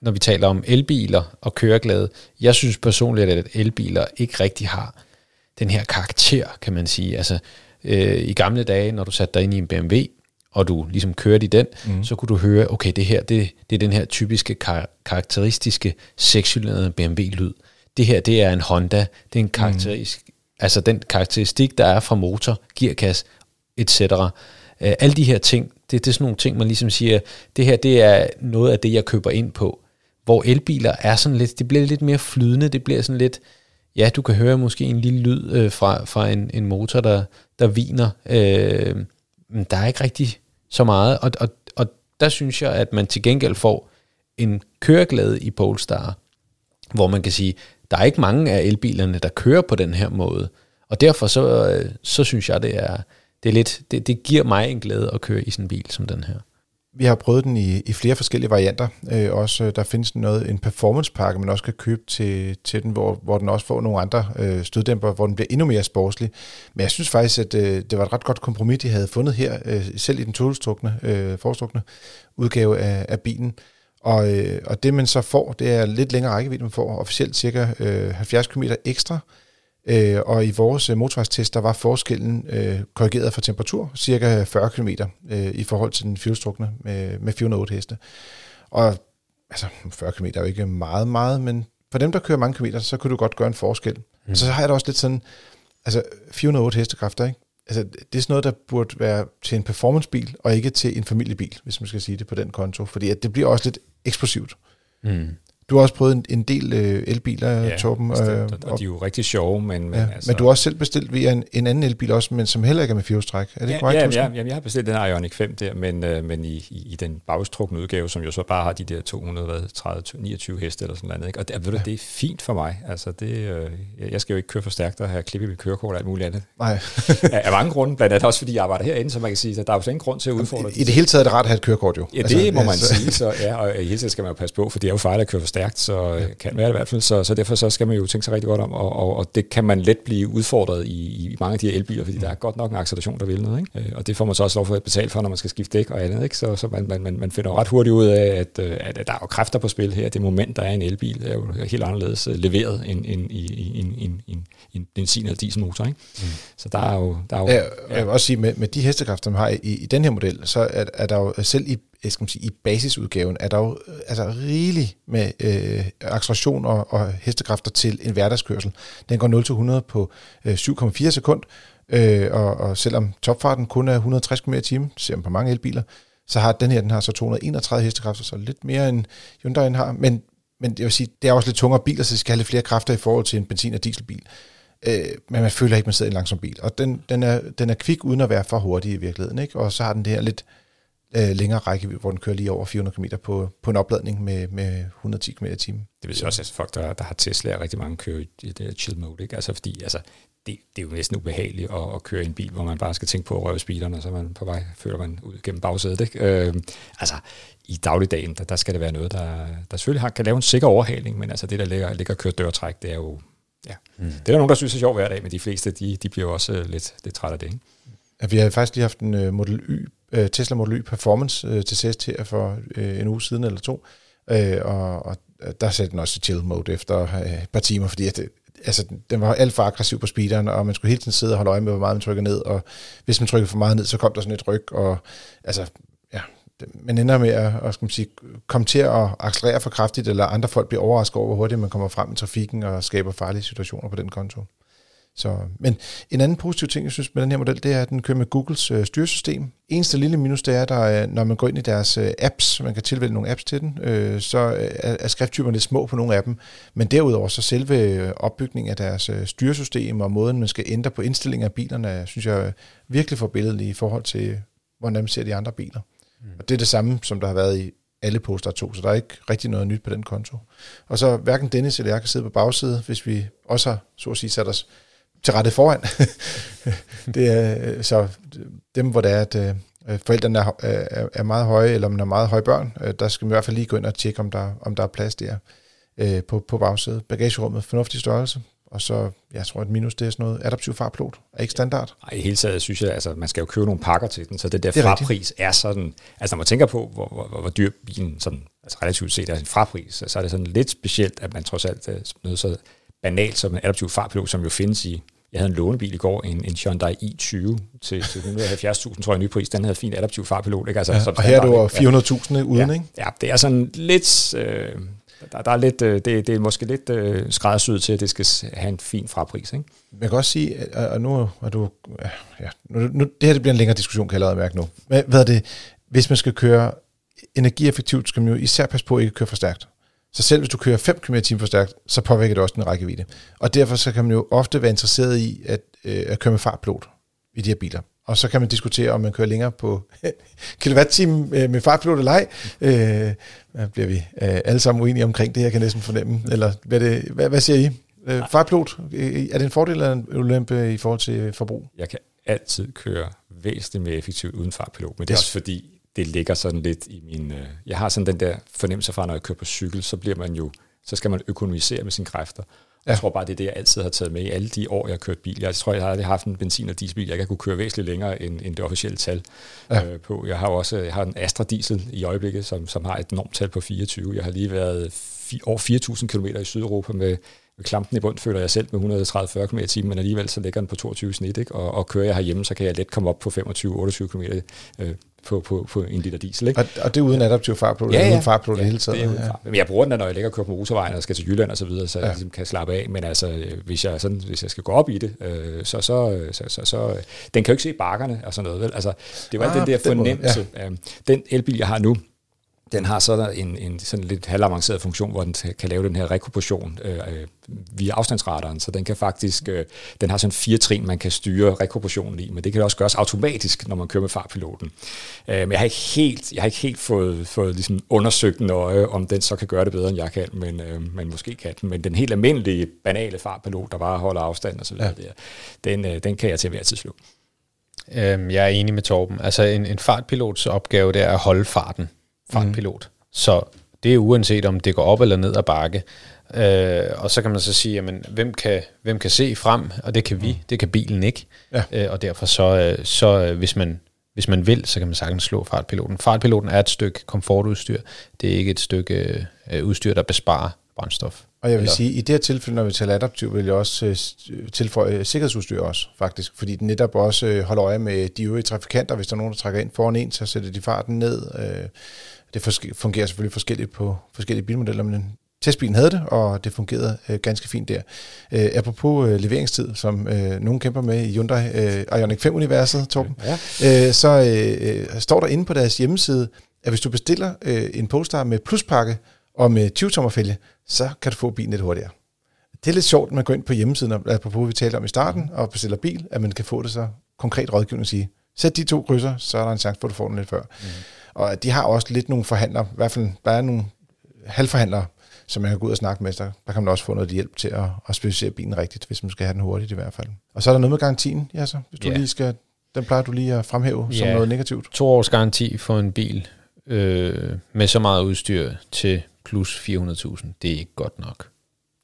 når vi taler om elbiler og køreglæde. Jeg synes personligt, at elbiler ikke rigtig har den her karakter, kan man sige. Altså, øh, i gamle dage, når du satte dig ind i en BMW, og du ligesom kørte i den, mm. så kunne du høre, okay, det her, det, det er den her typiske kar- karakteristiske sekscylindrede BMW-lyd. Det her, det er en Honda, det er en karakteristik, mm. altså den karakteristik, der er fra motor, gearkasse, etc. Uh, alle de her ting, det, det er sådan nogle ting, man ligesom siger, det her, det er noget af det, jeg køber ind på. Hvor elbiler er sådan lidt, det bliver lidt mere flydende, det bliver sådan lidt, ja, du kan høre måske en lille lyd øh, fra, fra en, en motor, der, der viner, øh, men der er ikke rigtig så meget, og, og, og der synes jeg, at man til gengæld får en køreglæde i Polestar, hvor man kan sige, der er ikke mange af elbilerne, der kører på den her måde. Og derfor så, øh, så synes jeg, det er, det er lidt, det, det giver mig en glæde at køre i sådan en bil som den her. Vi har prøvet den i, i flere forskellige varianter. Øh, også øh, der findes noget en performancepakke, man også kan købe til, til den, hvor, hvor den også får nogle andre øh, støddæmper, hvor den bliver endnu mere sportslig. Men jeg synes faktisk, at øh, det var et ret godt kompromis, de havde fundet her, øh, selv i den todelstrukne, øh, forstrukne udgave af, af bilen. Og, øh, og det man så får, det er lidt længere rækkevidde, man får officielt cirka øh, 70 km ekstra, Øh, og i vores øh, motorvejstest, der var forskellen øh, korrigeret for temperatur, cirka 40 km øh, i forhold til den fjolstrukne med, med 408 heste. Og altså, 40 km er jo ikke meget, meget, men for dem, der kører mange kilometer, så kunne du godt gøre en forskel. Mm. Så har jeg da også lidt sådan, altså 408 hestekræfter, ikke? Altså, det er sådan noget, der burde være til en performancebil, og ikke til en familiebil, hvis man skal sige det på den konto, fordi at det bliver også lidt eksplosivt. Mm. Du har også prøvet en, en del øh, elbiler, ja, Torben. Øh, og, og de er jo rigtig sjove, men... Men, ja, altså, men du har også selv bestilt via en, en anden elbil også, men som heller ikke er med firehjulstræk. Er det ja, korrekt? Ja, ja, ja, jeg har bestilt den Ioniq 5 der, men, øh, men i, i, i den bagstrukne udgave, som jo så bare har de der 230, 29 heste eller sådan noget. Ikke? Og det, ved du, ja. det er fint for mig. Altså, det, øh, jeg skal jo ikke køre for stærkt og have klippet mit kørekort og alt muligt andet. Nej. af, af mange grunde, blandt andet også fordi jeg arbejder herinde, så man kan sige, at der er jo ingen grund til at udfordre I, I det hele taget er det rart at have et kørekort jo. Ja, det altså, må man altså. sige. Så, ja, og i hele taget skal man jo passe på, for det er jo farligt at køre for stærkt, så ja kan være det i hvert fald, så, så derfor så skal man jo tænke sig rigtig godt om, og, og, og det kan man let blive udfordret i, i mange af de her elbiler, fordi mm. der er godt nok en acceleration, der vil noget, ikke? Øh, og det får man så også lov for at betale for, når man skal skifte dæk og andet, ikke? så, så man, man, man finder ret hurtigt ud af, at, øh, at, at der er jo kræfter på spil her, det moment, der er en elbil, er jo helt anderledes øh, leveret end, end i, i, i, i en benzin- eller dieselmotor. Ikke? Mm. Så der er jo... Der er jo ja, ja. Jeg vil også sige, med, med de hestekræfter, man har i, i den her model, så er, er der jo selv i Øh, skal man sige, i basisudgaven er der jo øh, altså rigeligt med øh, acceleration og, og hestekræfter til en hverdagskørsel. Den går 0-100 på øh, 7,4 sekund, øh, og, og selvom topfarten kun er 160 km i timen, ser man på mange elbiler, så har den her, den har så 231 hestekræfter, så lidt mere end Hyundai'en har, men, men jeg vil sige, det er også lidt tungere biler, så de skal have lidt flere kræfter i forhold til en benzin- og dieselbil. Øh, men man føler ikke, man sidder i en langsom bil. Og den, den, er, den er kvik, uden at være for hurtig i virkeligheden. Ikke? Og så har den det her lidt øh, længere rækkevidde, hvor den kører lige over 400 km på, på en opladning med, med 110 km i timen. Det vil sige også, at folk, der, der har Tesla, rigtig mange kører i det der chill mode, ikke? Altså fordi, altså, det, det er jo næsten ubehageligt at, at køre i en bil, hvor man bare skal tænke på at røve speederen, og så er man på vej, føler man ud gennem bagsædet, ikke? Øh, altså, i dagligdagen, der, der skal det være noget, der, der selvfølgelig har, kan lave en sikker overhaling, men altså det, der ligger, ligger og kører dørtræk, det er jo, ja, mm. det er der nogen, der synes er sjovt hver dag, men de fleste, de, de bliver jo også lidt, lidt trætte af det, ikke? Ja, vi har faktisk lige haft en uh, Model Y øh, Tesla Model Y Performance øh, til test her for øh, en uge siden eller to, øh, og, og der satte den også chill mode efter øh, et par timer, fordi at, øh, altså, den var alt for aggressiv på speederen, og man skulle hele tiden sidde og holde øje med, hvor meget man trykker ned, og hvis man trykker for meget ned, så kom der sådan et ryg, og altså, ja, man ender med at, at skal man sige, komme til at accelerere for kraftigt, eller andre folk bliver overrasket over, hvor hurtigt man kommer frem i trafikken og skaber farlige situationer på den konto. Så, men en anden positiv ting, jeg synes med den her model, det er, at den kører med Googles øh, styresystem. Eneste lille minus, det er, at når man går ind i deres øh, apps, man kan tilvælge nogle apps til den, øh, så er, er skrifttyperne lidt små på nogle af dem. Men derudover, så selve øh, opbygningen af deres øh, styresystem og måden, man skal ændre på indstillinger af bilerne, synes jeg er virkelig forbilledeligt i forhold til, hvordan man ser de andre biler. Mm. Og det er det samme, som der har været i alle Polestar 2, så der er ikke rigtig noget nyt på den konto. Og så hverken Dennis eller jeg kan sidde på bagsædet, hvis vi også har, så at sige, sat os til rette foran. det er, så dem, hvor det er, at øh, forældrene er, er, er meget høje, eller man har meget høje børn, øh, der skal man i hvert fald lige gå ind og tjekke, om der, om der er plads der øh, på, på bagsædet. Bagagerummet, fornuftig størrelse, og så, jeg tror, et minus, det er sådan noget adaptiv farplot. Er ikke standard? Nej, i hele taget synes jeg, altså, man skal jo købe nogle pakker til den, så det der det er frapris rigtigt. er sådan, altså når man tænker på, hvor, hvor, hvor, hvor dyr bilen sådan, altså relativt set er en frapris, så er det sådan lidt specielt, at man trods alt noget så banalt som en adaptiv fartpilot, som jo findes i, jeg havde en lånebil i går, en, en Hyundai i20 til, til 170.000, tror jeg, nypris. Den havde fin adaptiv fartpilot. Ikke? Altså, ja, som og her er du 400.000 uden, ja, ikke? Ja, det er sådan lidt... Øh, der, der er lidt, øh, det, det er måske lidt øh, skræddersyet til, at det skal have en fin frapris. Ikke? Jeg kan også sige, at nu er du... Ja, nu, nu, det her det bliver en længere diskussion, kan jeg allerede mærke nu. Hvad, hvad er det? Hvis man skal køre energieffektivt, skal man jo især passe på at ikke køre for stærkt. Så selv hvis du kører 5 km for stærkt, så påvirker det også den rækkevidde. Og derfor så kan man jo ofte være interesseret i at, øh, at køre med fartpilot i de her biler. og så kan man diskutere, om man kører længere på kilowatt-time øh, med fartpilot eller ej. Øh, bliver vi øh, alle sammen uenige omkring det, jeg kan næsten fornemme. Eller hvad, det, hvad, hvad siger I? Øh, fartpilot, øh, er det en fordel eller en ulempe i forhold til forbrug? Jeg kan altid køre væsentligt mere effektivt uden fartpilot, men det er også fordi, det ligger sådan lidt i min... Øh, jeg har sådan den der fornemmelse fra, når jeg kører på cykel, så bliver man jo... Så skal man økonomisere med sine kræfter. Ja. Jeg tror bare, det er det, jeg altid har taget med i alle de år, jeg har kørt bil. Jeg tror, jeg har aldrig haft en benzin- og dieselbil, jeg kan kunne køre væsentligt længere end, end det officielle tal ja. øh, på. Jeg har også jeg har en Astra Diesel i øjeblikket, som, som har et normtal på 24. Jeg har lige været fi, over 4.000 km i Sydeuropa med, med klampen i bund, føler jeg selv med 130-40 km i timen, men alligevel så ligger den på 22 snit, ikke? Og, og kører jeg herhjemme, så kan jeg let komme op på 25-28 km øh, på, på, på en liter diesel. Ikke? Og, og det er uden adaptiv fartpilot, ja, ja. uden fartpilot ja, det hele tiden. Det er ja. Men jeg bruger den, når jeg ligger og kører på motorvejen og skal til Jylland og så videre, så ja. jeg ligesom kan slappe af. Men altså, hvis jeg, sådan, hvis jeg skal gå op i det, øh, så, så, så, så, så, den kan jo ikke se bakkerne og sådan noget. Vel? Altså, det var ah, den der fornemmelse. Den, ja. den elbil, jeg har nu, den har så en, en sådan lidt halvavanceret funktion, hvor den kan lave den her rekuperation øh, via afstandsradaren, så den kan faktisk, øh, den har sådan fire trin, man kan styre rekuperationen i, men det kan også gøres automatisk, når man kører med fartpiloten. Øh, men jeg har ikke helt, jeg har ikke helt fået, fået ligesom undersøgt nøje, om den så kan gøre det bedre, end jeg kan, men, øh, men måske kan den. Men den helt almindelige, banale fartpilot, der bare holder afstand og så videre, ja. der, den, øh, den kan jeg til hver tid slå. Øhm, jeg er enig med Torben. Altså en, en fartpilots opgave, det er at holde farten fartpilot. Mm. Så det er uanset om det går op eller ned ad bakke. Øh, og så kan man så sige, jamen, hvem kan, hvem kan se frem? Og det kan vi, mm. det kan bilen ikke. Ja. Øh, og derfor så, øh, så øh, hvis man hvis man vil, så kan man sagtens slå fartpiloten. Fartpiloten er et stykke komfortudstyr. Det er ikke et stykke øh, udstyr, der besparer brændstof. Og jeg vil eller? sige, i det her tilfælde, når vi taler adaptiv, vil jeg også øh, tilføje sikkerhedsudstyr også, faktisk. Fordi den netop også øh, holder øje med de øvrige trafikanter. Hvis der er nogen, der trækker ind foran en, så sætter de farten ned. Øh, det fungerer selvfølgelig forskelligt på forskellige bilmodeller, men testbilen havde det, og det fungerede øh, ganske fint der. Øh, apropos øh, leveringstid, som øh, nogen kæmper med i Hyundai øh, Ioniq 5-universet, Torben, ja. øh, så øh, står der inde på deres hjemmeside, at hvis du bestiller øh, en Polestar med pluspakke og med 20 fælge, så kan du få bilen lidt hurtigere. Det er lidt sjovt, at man går ind på hjemmesiden, apropos vi talte om i starten, og bestiller bil, at man kan få det så konkret rådgivende at sige, sæt de to krydser, så er der en chance for, at du får den lidt før. Mm. Og de har også lidt nogle forhandlere, i hvert fald der er nogle halvforhandlere, som man kan gå ud og snakke med. Der, der kan man også få noget hjælp til at, at specificere bilen rigtigt, hvis man skal have den hurtigt i hvert fald. Og så er der noget med garantien, ja, så, hvis du yeah. lige skal, den plejer du lige at fremhæve yeah. som noget negativt. To års garanti for en bil øh, med så meget udstyr til plus 400.000, det er ikke godt nok.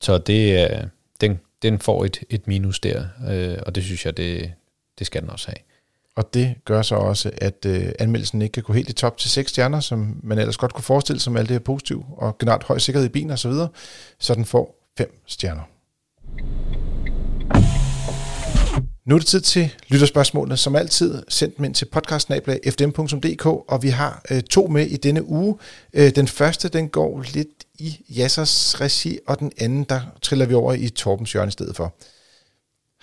Så det er, den, den får et, et minus der, øh, og det synes jeg, det, det skal den også have. Og det gør så også, at øh, anmeldelsen ikke kan gå helt i top til 6 stjerner, som man ellers godt kunne forestille sig med alt det her positivt, og generelt høj sikkerhed i bilen osv., så, videre, så den får 5 stjerner. Nu er det tid til lytterspørgsmålene, som altid sendt ind til podcastnabla.fdm.dk, og vi har øh, to med i denne uge. Øh, den første, den går lidt i Jassers regi, og den anden, der triller vi over i Torbens hjørne i stedet for.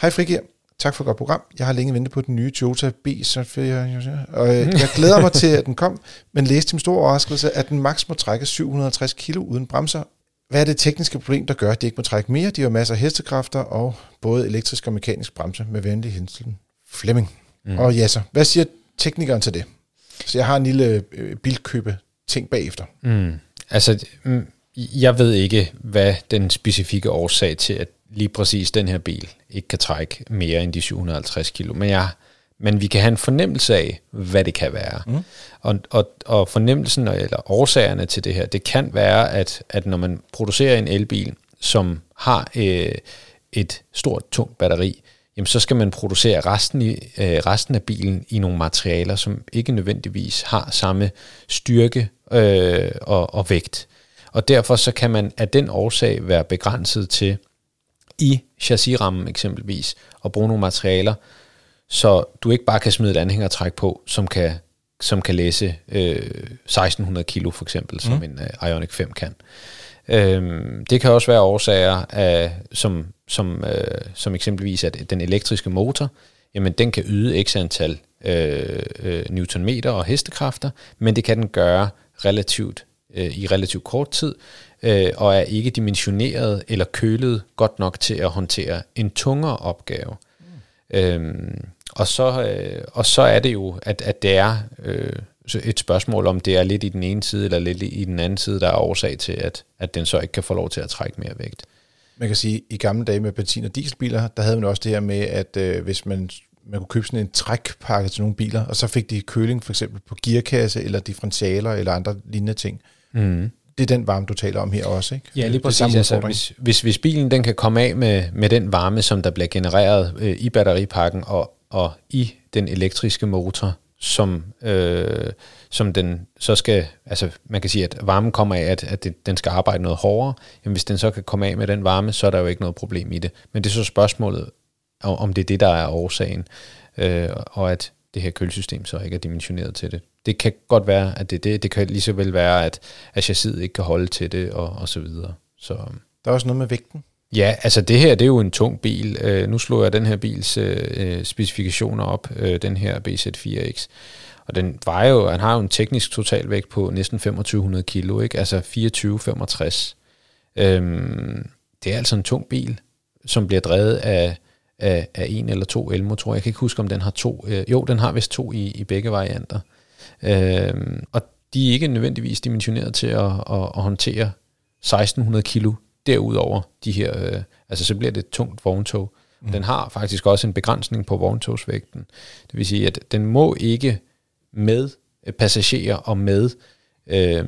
Hej Frigir, Tak for et godt program. Jeg har længe ventet på den nye Toyota B, og øh, jeg glæder mig til, at den kom, men læste til stor overraskelse, at den maks må trække 750 kg uden bremser. Hvad er det tekniske problem, der gør, at de ikke må trække mere? De har masser af hestekræfter og både elektrisk og mekanisk bremse med venlig hensyn. Flemming. Mm. Og ja så, hvad siger teknikeren til det? Så jeg har en lille øh, bilkøbe ting bagefter. Mm. Altså, mm, jeg ved ikke, hvad den specifikke årsag til, at lige præcis den her bil ikke kan trække mere end de 750 kilo. Men, jeg, men vi kan have en fornemmelse af, hvad det kan være. Mm. Og, og, og fornemmelsen eller årsagerne til det her, det kan være, at, at når man producerer en elbil, som har øh, et stort, tungt batteri, jamen så skal man producere resten, i, øh, resten af bilen i nogle materialer, som ikke nødvendigvis har samme styrke øh, og, og vægt. Og derfor så kan man af den årsag være begrænset til i chassisrammen eksempelvis, og bruge nogle materialer, så du ikke bare kan smide et anhængertræk på, som kan, som kan læse øh, 1600 kilo for eksempel, som mm. en uh, Ioniq 5 kan. Øhm, det kan også være årsager af, som, som, øh, som eksempelvis at den elektriske motor, jamen den kan yde x antal øh, øh, newtonmeter og hestekræfter, men det kan den gøre relativt øh, i relativt kort tid, øh, og er ikke dimensioneret eller kølet godt nok til at håndtere en tungere opgave. Mm. Øhm, Og så, øh, og så er det jo, at, at det er øh, et spørgsmål, om det er lidt i den ene side, eller lidt i den anden side, der er årsag til, at, at den så ikke kan få lov til at trække mere vægt. Man kan sige, at i gamle dage med benzin- og dieselbiler, der havde man også det her med, at øh, hvis man, man kunne købe sådan en trækpakke til nogle biler, og så fik de køling for eksempel på gearkasse, eller differentialer, eller andre lignende ting. Mm. Det er den varme, du taler om her også, ikke? Ja, lige Det er samme præcis. Altså, hvis, hvis, hvis bilen den kan komme af med, med den varme, som der bliver genereret øh, i batteripakken og, og i den elektriske motor, som, øh, som den så skal, altså man kan sige, at varmen kommer af, at, at det, den skal arbejde noget hårdere, jamen hvis den så kan komme af med den varme, så er der jo ikke noget problem i det. Men det er så spørgsmålet, om om det er det, der er årsagen, øh, og at det her kølesystem så ikke er dimensioneret til det. Det kan godt være, at det er det. Det kan lige så vel være, at, at chassiset ikke kan holde til det, og, og så videre. Så, Der er også noget med vægten. Ja, altså det her, det er jo en tung bil. Øh, nu slår jeg den her bils øh, specifikationer op, øh, den her BZ4X. Og den vejer jo, han har jo en teknisk totalvægt på næsten 2500 kilo, ikke? altså 2465. Øhm, det er altså en tung bil, som bliver drevet af, af, af en eller to elmotorer. Jeg kan ikke huske, om den har to. Øh, jo, den har vist to i, i begge varianter. Øhm, og de er ikke nødvendigvis dimensioneret til at, at, at håndtere 1600 kilo derudover de her, øh, altså så bliver det et tungt vogntog. Mm. Den har faktisk også en begrænsning på vogntogsvægten. Det vil sige, at den må ikke med øh, passagerer og med øh,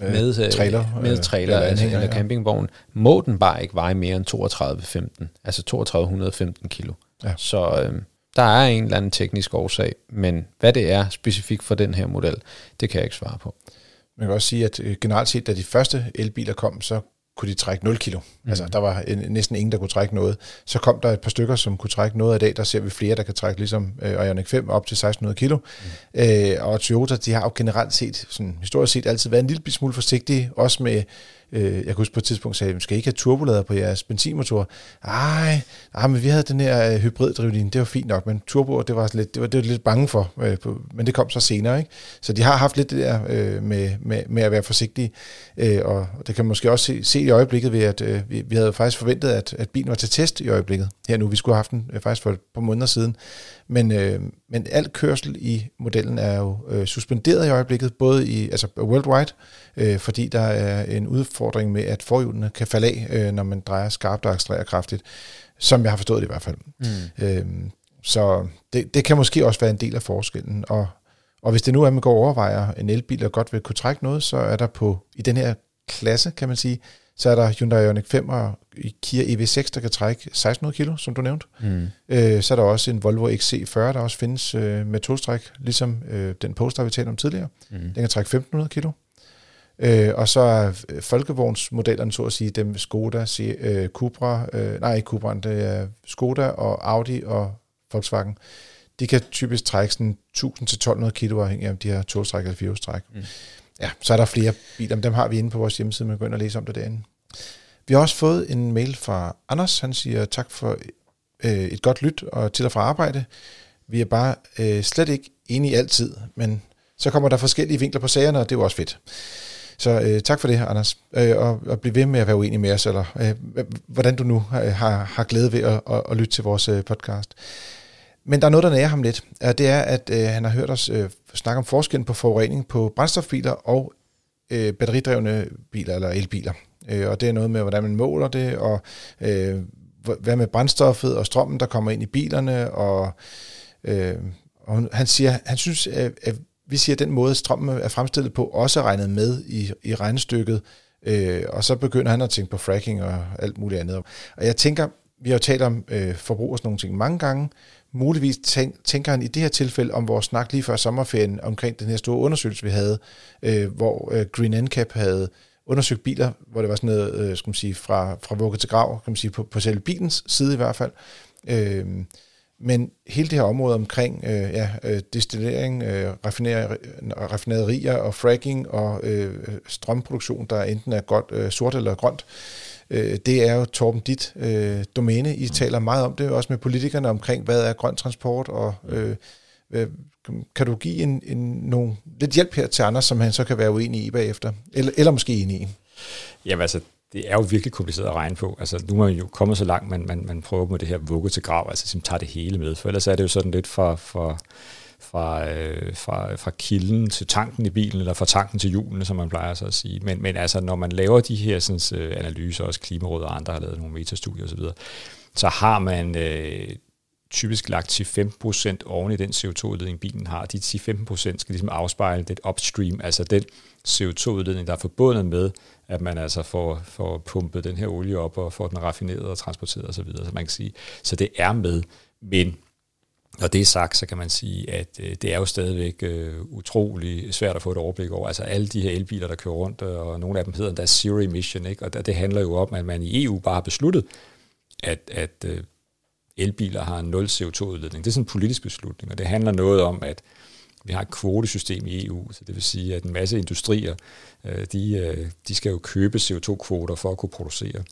med, øh, trailer, med øh, trailer eller altså, eller ja. campingvogn, må den bare ikke veje mere end 32,15, altså 3215 kilo. Ja. Så øh, der er en eller anden teknisk årsag, men hvad det er specifikt for den her model, det kan jeg ikke svare på. Man kan også sige, at øh, generelt set, da de første elbiler kom, så kunne de trække 0 kilo. Mm. Altså, der var en, næsten ingen, der kunne trække noget. Så kom der et par stykker, som kunne trække noget af dag. Der ser vi flere, der kan trække ligesom øh, Ioniq 5 op til 1600 kilo. Mm. Øh, og Toyota, de har jo generelt set, sådan, historisk set, altid været en lille smule forsigtige, også med, øh, jeg kan huske på et tidspunkt sagde, skal I ikke have turbolader på jeres benzinmotor? Ej, ej, men vi havde den her øh, hybriddrivlinje, det var fint nok, men turboer, det var, lidt, det var, det var lidt bange for, øh, på, men det kom så senere, ikke? Så de har haft lidt det der øh, med, med, med at være forsigtige, øh, og det kan man måske også se, se i øjeblikket ved, at øh, vi, vi havde faktisk forventet, at, at bilen var til test i øjeblikket. Her nu, vi skulle have haft den øh, faktisk for et par måneder siden. Men, øh, men al kørsel i modellen er jo øh, suspenderet i øjeblikket, både i altså worldwide, øh, fordi der er en udfordring med, at forhjulene kan falde af, øh, når man drejer skarpt og accelererer kraftigt, som jeg har forstået det i hvert fald. Mm. Øh, så det, det kan måske også være en del af forskellen. Og, og hvis det nu er, at man går og overvejer en elbil og godt vil kunne trække noget, så er der på i den her klasse, kan man sige, så er der Hyundai Ioniq 5 og Kia EV6, der kan trække 1600 kilo, som du nævnte. Mm. Øh, så er der også en Volvo XC40, der også findes øh, med tostræk, ligesom øh, den Polestar, vi talte om tidligere. Mm. Den kan trække 1500 kilo. Øh, og så er øh, folkevognsmodellerne, så at sige, dem Skoda, C- øh, Cupra, øh, nej ikke Cupra, det er Skoda og Audi og Volkswagen. De kan typisk trække sådan 1000-1200 kilo, afhængig af om de har togstræk eller firehjulstræk. Mm. Ja, så er der flere biler, men dem har vi inde på vores hjemmeside, man kan gå ind og læse om det derinde. Vi har også fået en mail fra Anders, han siger tak for øh, et godt lyt og til og fra arbejde. Vi er bare øh, slet ikke enige altid, men så kommer der forskellige vinkler på sagerne, og det er jo også fedt. Så øh, tak for det, Anders. Øh, og, og bliv ved med at være uenig med os, eller øh, hvordan du nu har, har, har glæde ved at, at, at lytte til vores øh, podcast. Men der er noget, der nærer ham lidt, og det er, at øh, han har hørt os øh, snakke om forskellen på forurening på brændstofbiler og øh, batteridrevne biler eller elbiler. Øh, og det er noget med, hvordan man måler det, og øh, hvad med brændstoffet og strømmen, der kommer ind i bilerne. Og, øh, og han siger, han synes, at, at vi siger, at den måde, strømmen er fremstillet på, også er regnet med i, i regnestykket. Øh, og så begynder han at tænke på fracking og alt muligt andet. Og jeg tænker, vi har jo talt om øh, forbrug og sådan nogle ting mange gange. Muligvis tænk, tænker han i det her tilfælde om vores snak lige før sommerferien omkring den her store undersøgelse, vi havde, øh, hvor øh, Green NCAP havde undersøgt biler, hvor det var sådan noget, øh, skal man sige, fra, fra vugge til grav, kan man sige, på, på selve bilens side i hvert fald. Øh, men hele det her område omkring øh, ja, øh, destillering, øh, raffinaderier og fracking og øh, strømproduktion, der enten er godt, øh, sort eller grønt, øh, det er jo Torben dit øh, domæne. I taler meget om det, også med politikerne omkring, hvad er grøn transport, og øh, øh, kan du give en, en, nogle, lidt hjælp her til andre, som han så kan være uenig i bagefter? Eller, eller måske enig i? Jamen altså, det er jo virkelig kompliceret at regne på. Altså, nu er man jo kommet så langt, man, man, man prøver med det her vugge til grav, altså som tager det hele med. For ellers er det jo sådan lidt fra, fra, fra, øh, fra, fra kilden til tanken i bilen, eller fra tanken til hjulene, som man plejer så at sige. Men, men altså, når man laver de her sådan, øh, analyser, også Klimarådet og andre har lavet nogle metastudier osv., så har man øh, typisk lagt til 15% oven i den CO2-udledning, bilen har. De 10-15% skal ligesom afspejle det upstream, altså den CO2-udledning, der er forbundet med, at man altså får, får pumpet den her olie op og får den raffineret og transporteret osv. Så, så man kan sige, så det er med, men når det er sagt, så kan man sige, at øh, det er jo stadigvæk øh, utrolig svært at få et overblik over. Altså alle de her elbiler, der kører rundt, øh, og nogle af dem hedder endda Zero Emission, ikke? og det handler jo om, at man i EU bare har besluttet, at, at øh, elbiler har en nul CO2-udledning. Det er sådan en politisk beslutning, og det handler noget om, at vi har et kvotesystem i EU, så det vil sige, at en masse industrier, øh, de, øh, de skal jo købe CO2-kvoter for at kunne producere.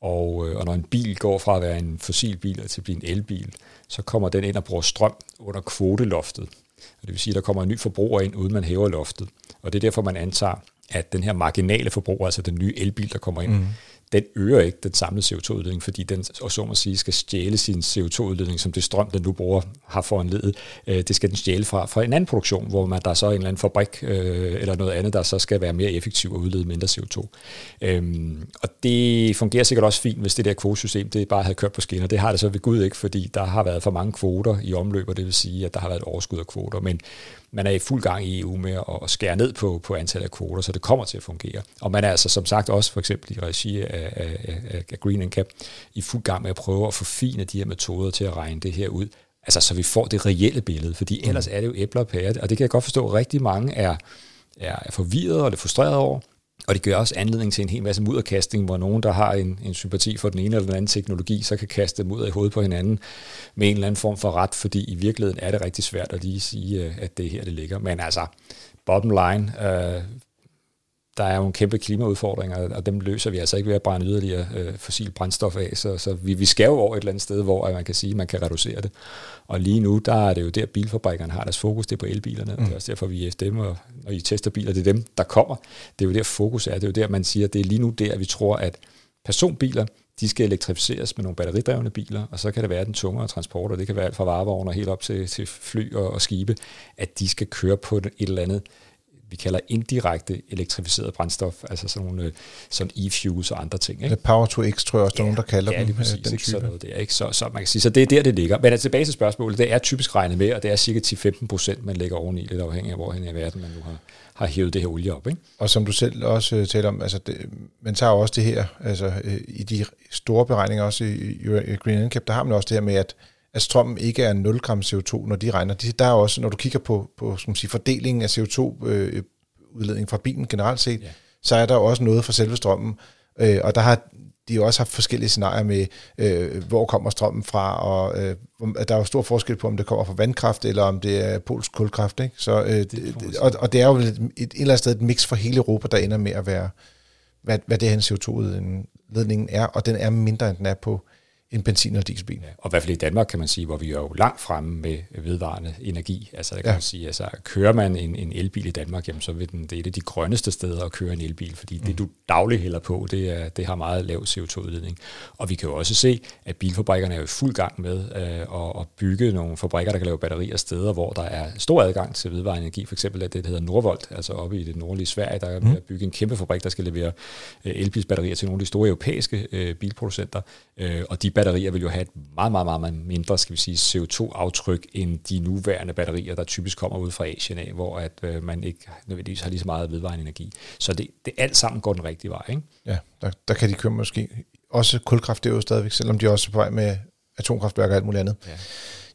Og, øh, og når en bil går fra at være en fossilbil til at blive en elbil, så kommer den ind og bruger strøm under kvoteloftet. Og det vil sige, at der kommer en ny forbruger ind, uden man hæver loftet. Og det er derfor, man antager, at den her marginale forbruger, altså den nye elbil, der kommer ind, mm den øger ikke den samlede CO2-udledning, fordi den, og så må sige, skal stjæle sin CO2-udledning, som det strøm, den nu bruger, har foranledet. Øh, det skal den stjæle fra, fra en anden produktion, hvor man, der er så en eller anden fabrik øh, eller noget andet, der så skal være mere effektiv og udlede mindre CO2. Øhm, og det fungerer sikkert også fint, hvis det der kvotesystem, det bare havde kørt på skinner. Det har det så ved Gud ikke, fordi der har været for mange kvoter i omløb, og det vil sige, at der har været et overskud af kvoter. Men man er i fuld gang i EU med at skære ned på, på antallet af kvoter, så det kommer til at fungere. Og man er altså som sagt også for eksempel i regi af, af, af Green Cap i fuld gang med at prøve at forfine de her metoder til at regne det her ud, altså så vi får det reelle billede, fordi ellers mm. er det jo æbler og pærer, og det kan jeg godt forstå, at rigtig mange er, er forvirret og lidt frustreret over, og det gør også anledning til en hel masse mudderkasting, hvor nogen, der har en, en sympati for den ene eller den anden teknologi, så kan kaste mudder i hovedet på hinanden med en eller anden form for ret, fordi i virkeligheden er det rigtig svært at lige sige, øh, at det er her, det ligger. Men altså, bottom line, øh, der er jo en kæmpe klimaudfordringer, og dem løser vi altså ikke ved at brænde yderligere øh, fossil brændstof af, så, så vi, vi skal jo over et eller andet sted, hvor man kan sige, at man kan reducere det. Og lige nu, der er det jo der, bilfabrikkerne har deres fokus, det er på elbilerne, mm. det er også derfor, vi er FDM, og når I tester biler, det er dem, der kommer. Det er jo der, fokus er, det er jo der, man siger, det er lige nu der, vi tror, at personbiler, de skal elektrificeres med nogle batteridrevne biler, og så kan det være den tungere transport, og det kan være alt fra varevogne helt op til, til fly og, og skibe, at de skal køre på et eller andet vi kalder indirekte elektrificeret brændstof, altså sådan nogle øh, sådan e-fuels og andre ting. Ikke? Power to X, tror jeg også, der ja, nogen, der kalder ja, dem. Ja, præcis, den type. Sådan noget der, ikke? Så, så, man kan sige, så det er der, det ligger. Men altså, tilbage til spørgsmålet, det er typisk regnet med, og det er cirka 10-15 procent, man lægger oveni, lidt afhængig af, hvor i verden man nu har, har hævet det her olie op. Ikke? Og som du selv også uh, taler om, altså det, man tager også det her, altså uh, i de store beregninger, også i, i Green Incap, der har man også det her med, at at strømmen ikke er 0 gram CO2, når de regner. Der er også, når du kigger på, på skal man sige, fordelingen af CO2 øh, fra bilen generelt set, ja. så er der også noget for selve strømmen. Øh, og der har de også haft forskellige scenarier med, øh, hvor kommer strømmen fra, og øh, der er jo stor forskel på, om det kommer fra vandkraft, eller om det er polsk kulkraft. Ikke? Så, øh, det, og, og det er jo et, et, et eller andet sted et mix for hele Europa, der ender med at være, hvad, hvad det her CO2-ledningen er, og den er mindre, end den er på en benzin- og dieselbil. Ja, og i hvert fald i Danmark kan man sige, hvor vi er jo langt fremme med vedvarende energi. Altså der kan ja. man sige, altså kører man en, en elbil i Danmark, jamen, så vil den, det er et af de grønneste steder at køre en elbil, fordi mm. det du dagligt hælder på, det, er, det har meget lav CO2-udledning. Og vi kan jo også se, at bilfabrikkerne er i fuld gang med øh, at, at bygge nogle fabrikker, der kan lave batterier steder, hvor der er stor adgang til vedvarende energi. For eksempel det, der hedder Nordvolt, altså oppe i det nordlige Sverige, der er mm. at bygge en kæmpe fabrik, der skal levere øh, elbilsbatterier til nogle af de store europæiske øh, bilproducenter. Øh, og de batterier vil jo have et meget, meget, meget mindre skal vi sige, CO2-aftryk end de nuværende batterier, der typisk kommer ud fra Asien af, hvor at, øh, man ikke nødvendigvis har lige så meget vedvarende energi. Så det, det alt sammen går den rigtige vej. Ikke? Ja, der, der kan de køre måske også kulkraft, er jo stadigvæk, selvom de også er på vej med atomkraftværker og alt muligt andet. Ja.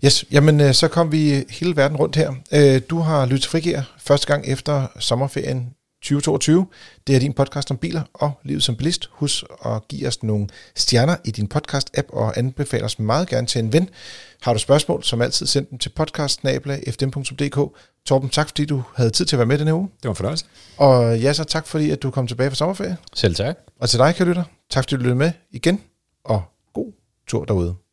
Yes, jamen øh, så kom vi hele verden rundt her. Øh, du har lyttet til Frigir første gang efter sommerferien 2022. Det er din podcast om biler og livet som bilist. Husk at give os nogle stjerner i din podcast-app og anbefale os meget gerne til en ven. Har du spørgsmål, som altid, send dem til podcast.fdm.dk. Torben, tak fordi du havde tid til at være med denne uge. Det var en fornøjelse. Og ja, så tak fordi at du kom tilbage fra sommerferie. Selv tak. Og til dig, kan lytter, tak fordi du lyttede med igen, og god tur derude.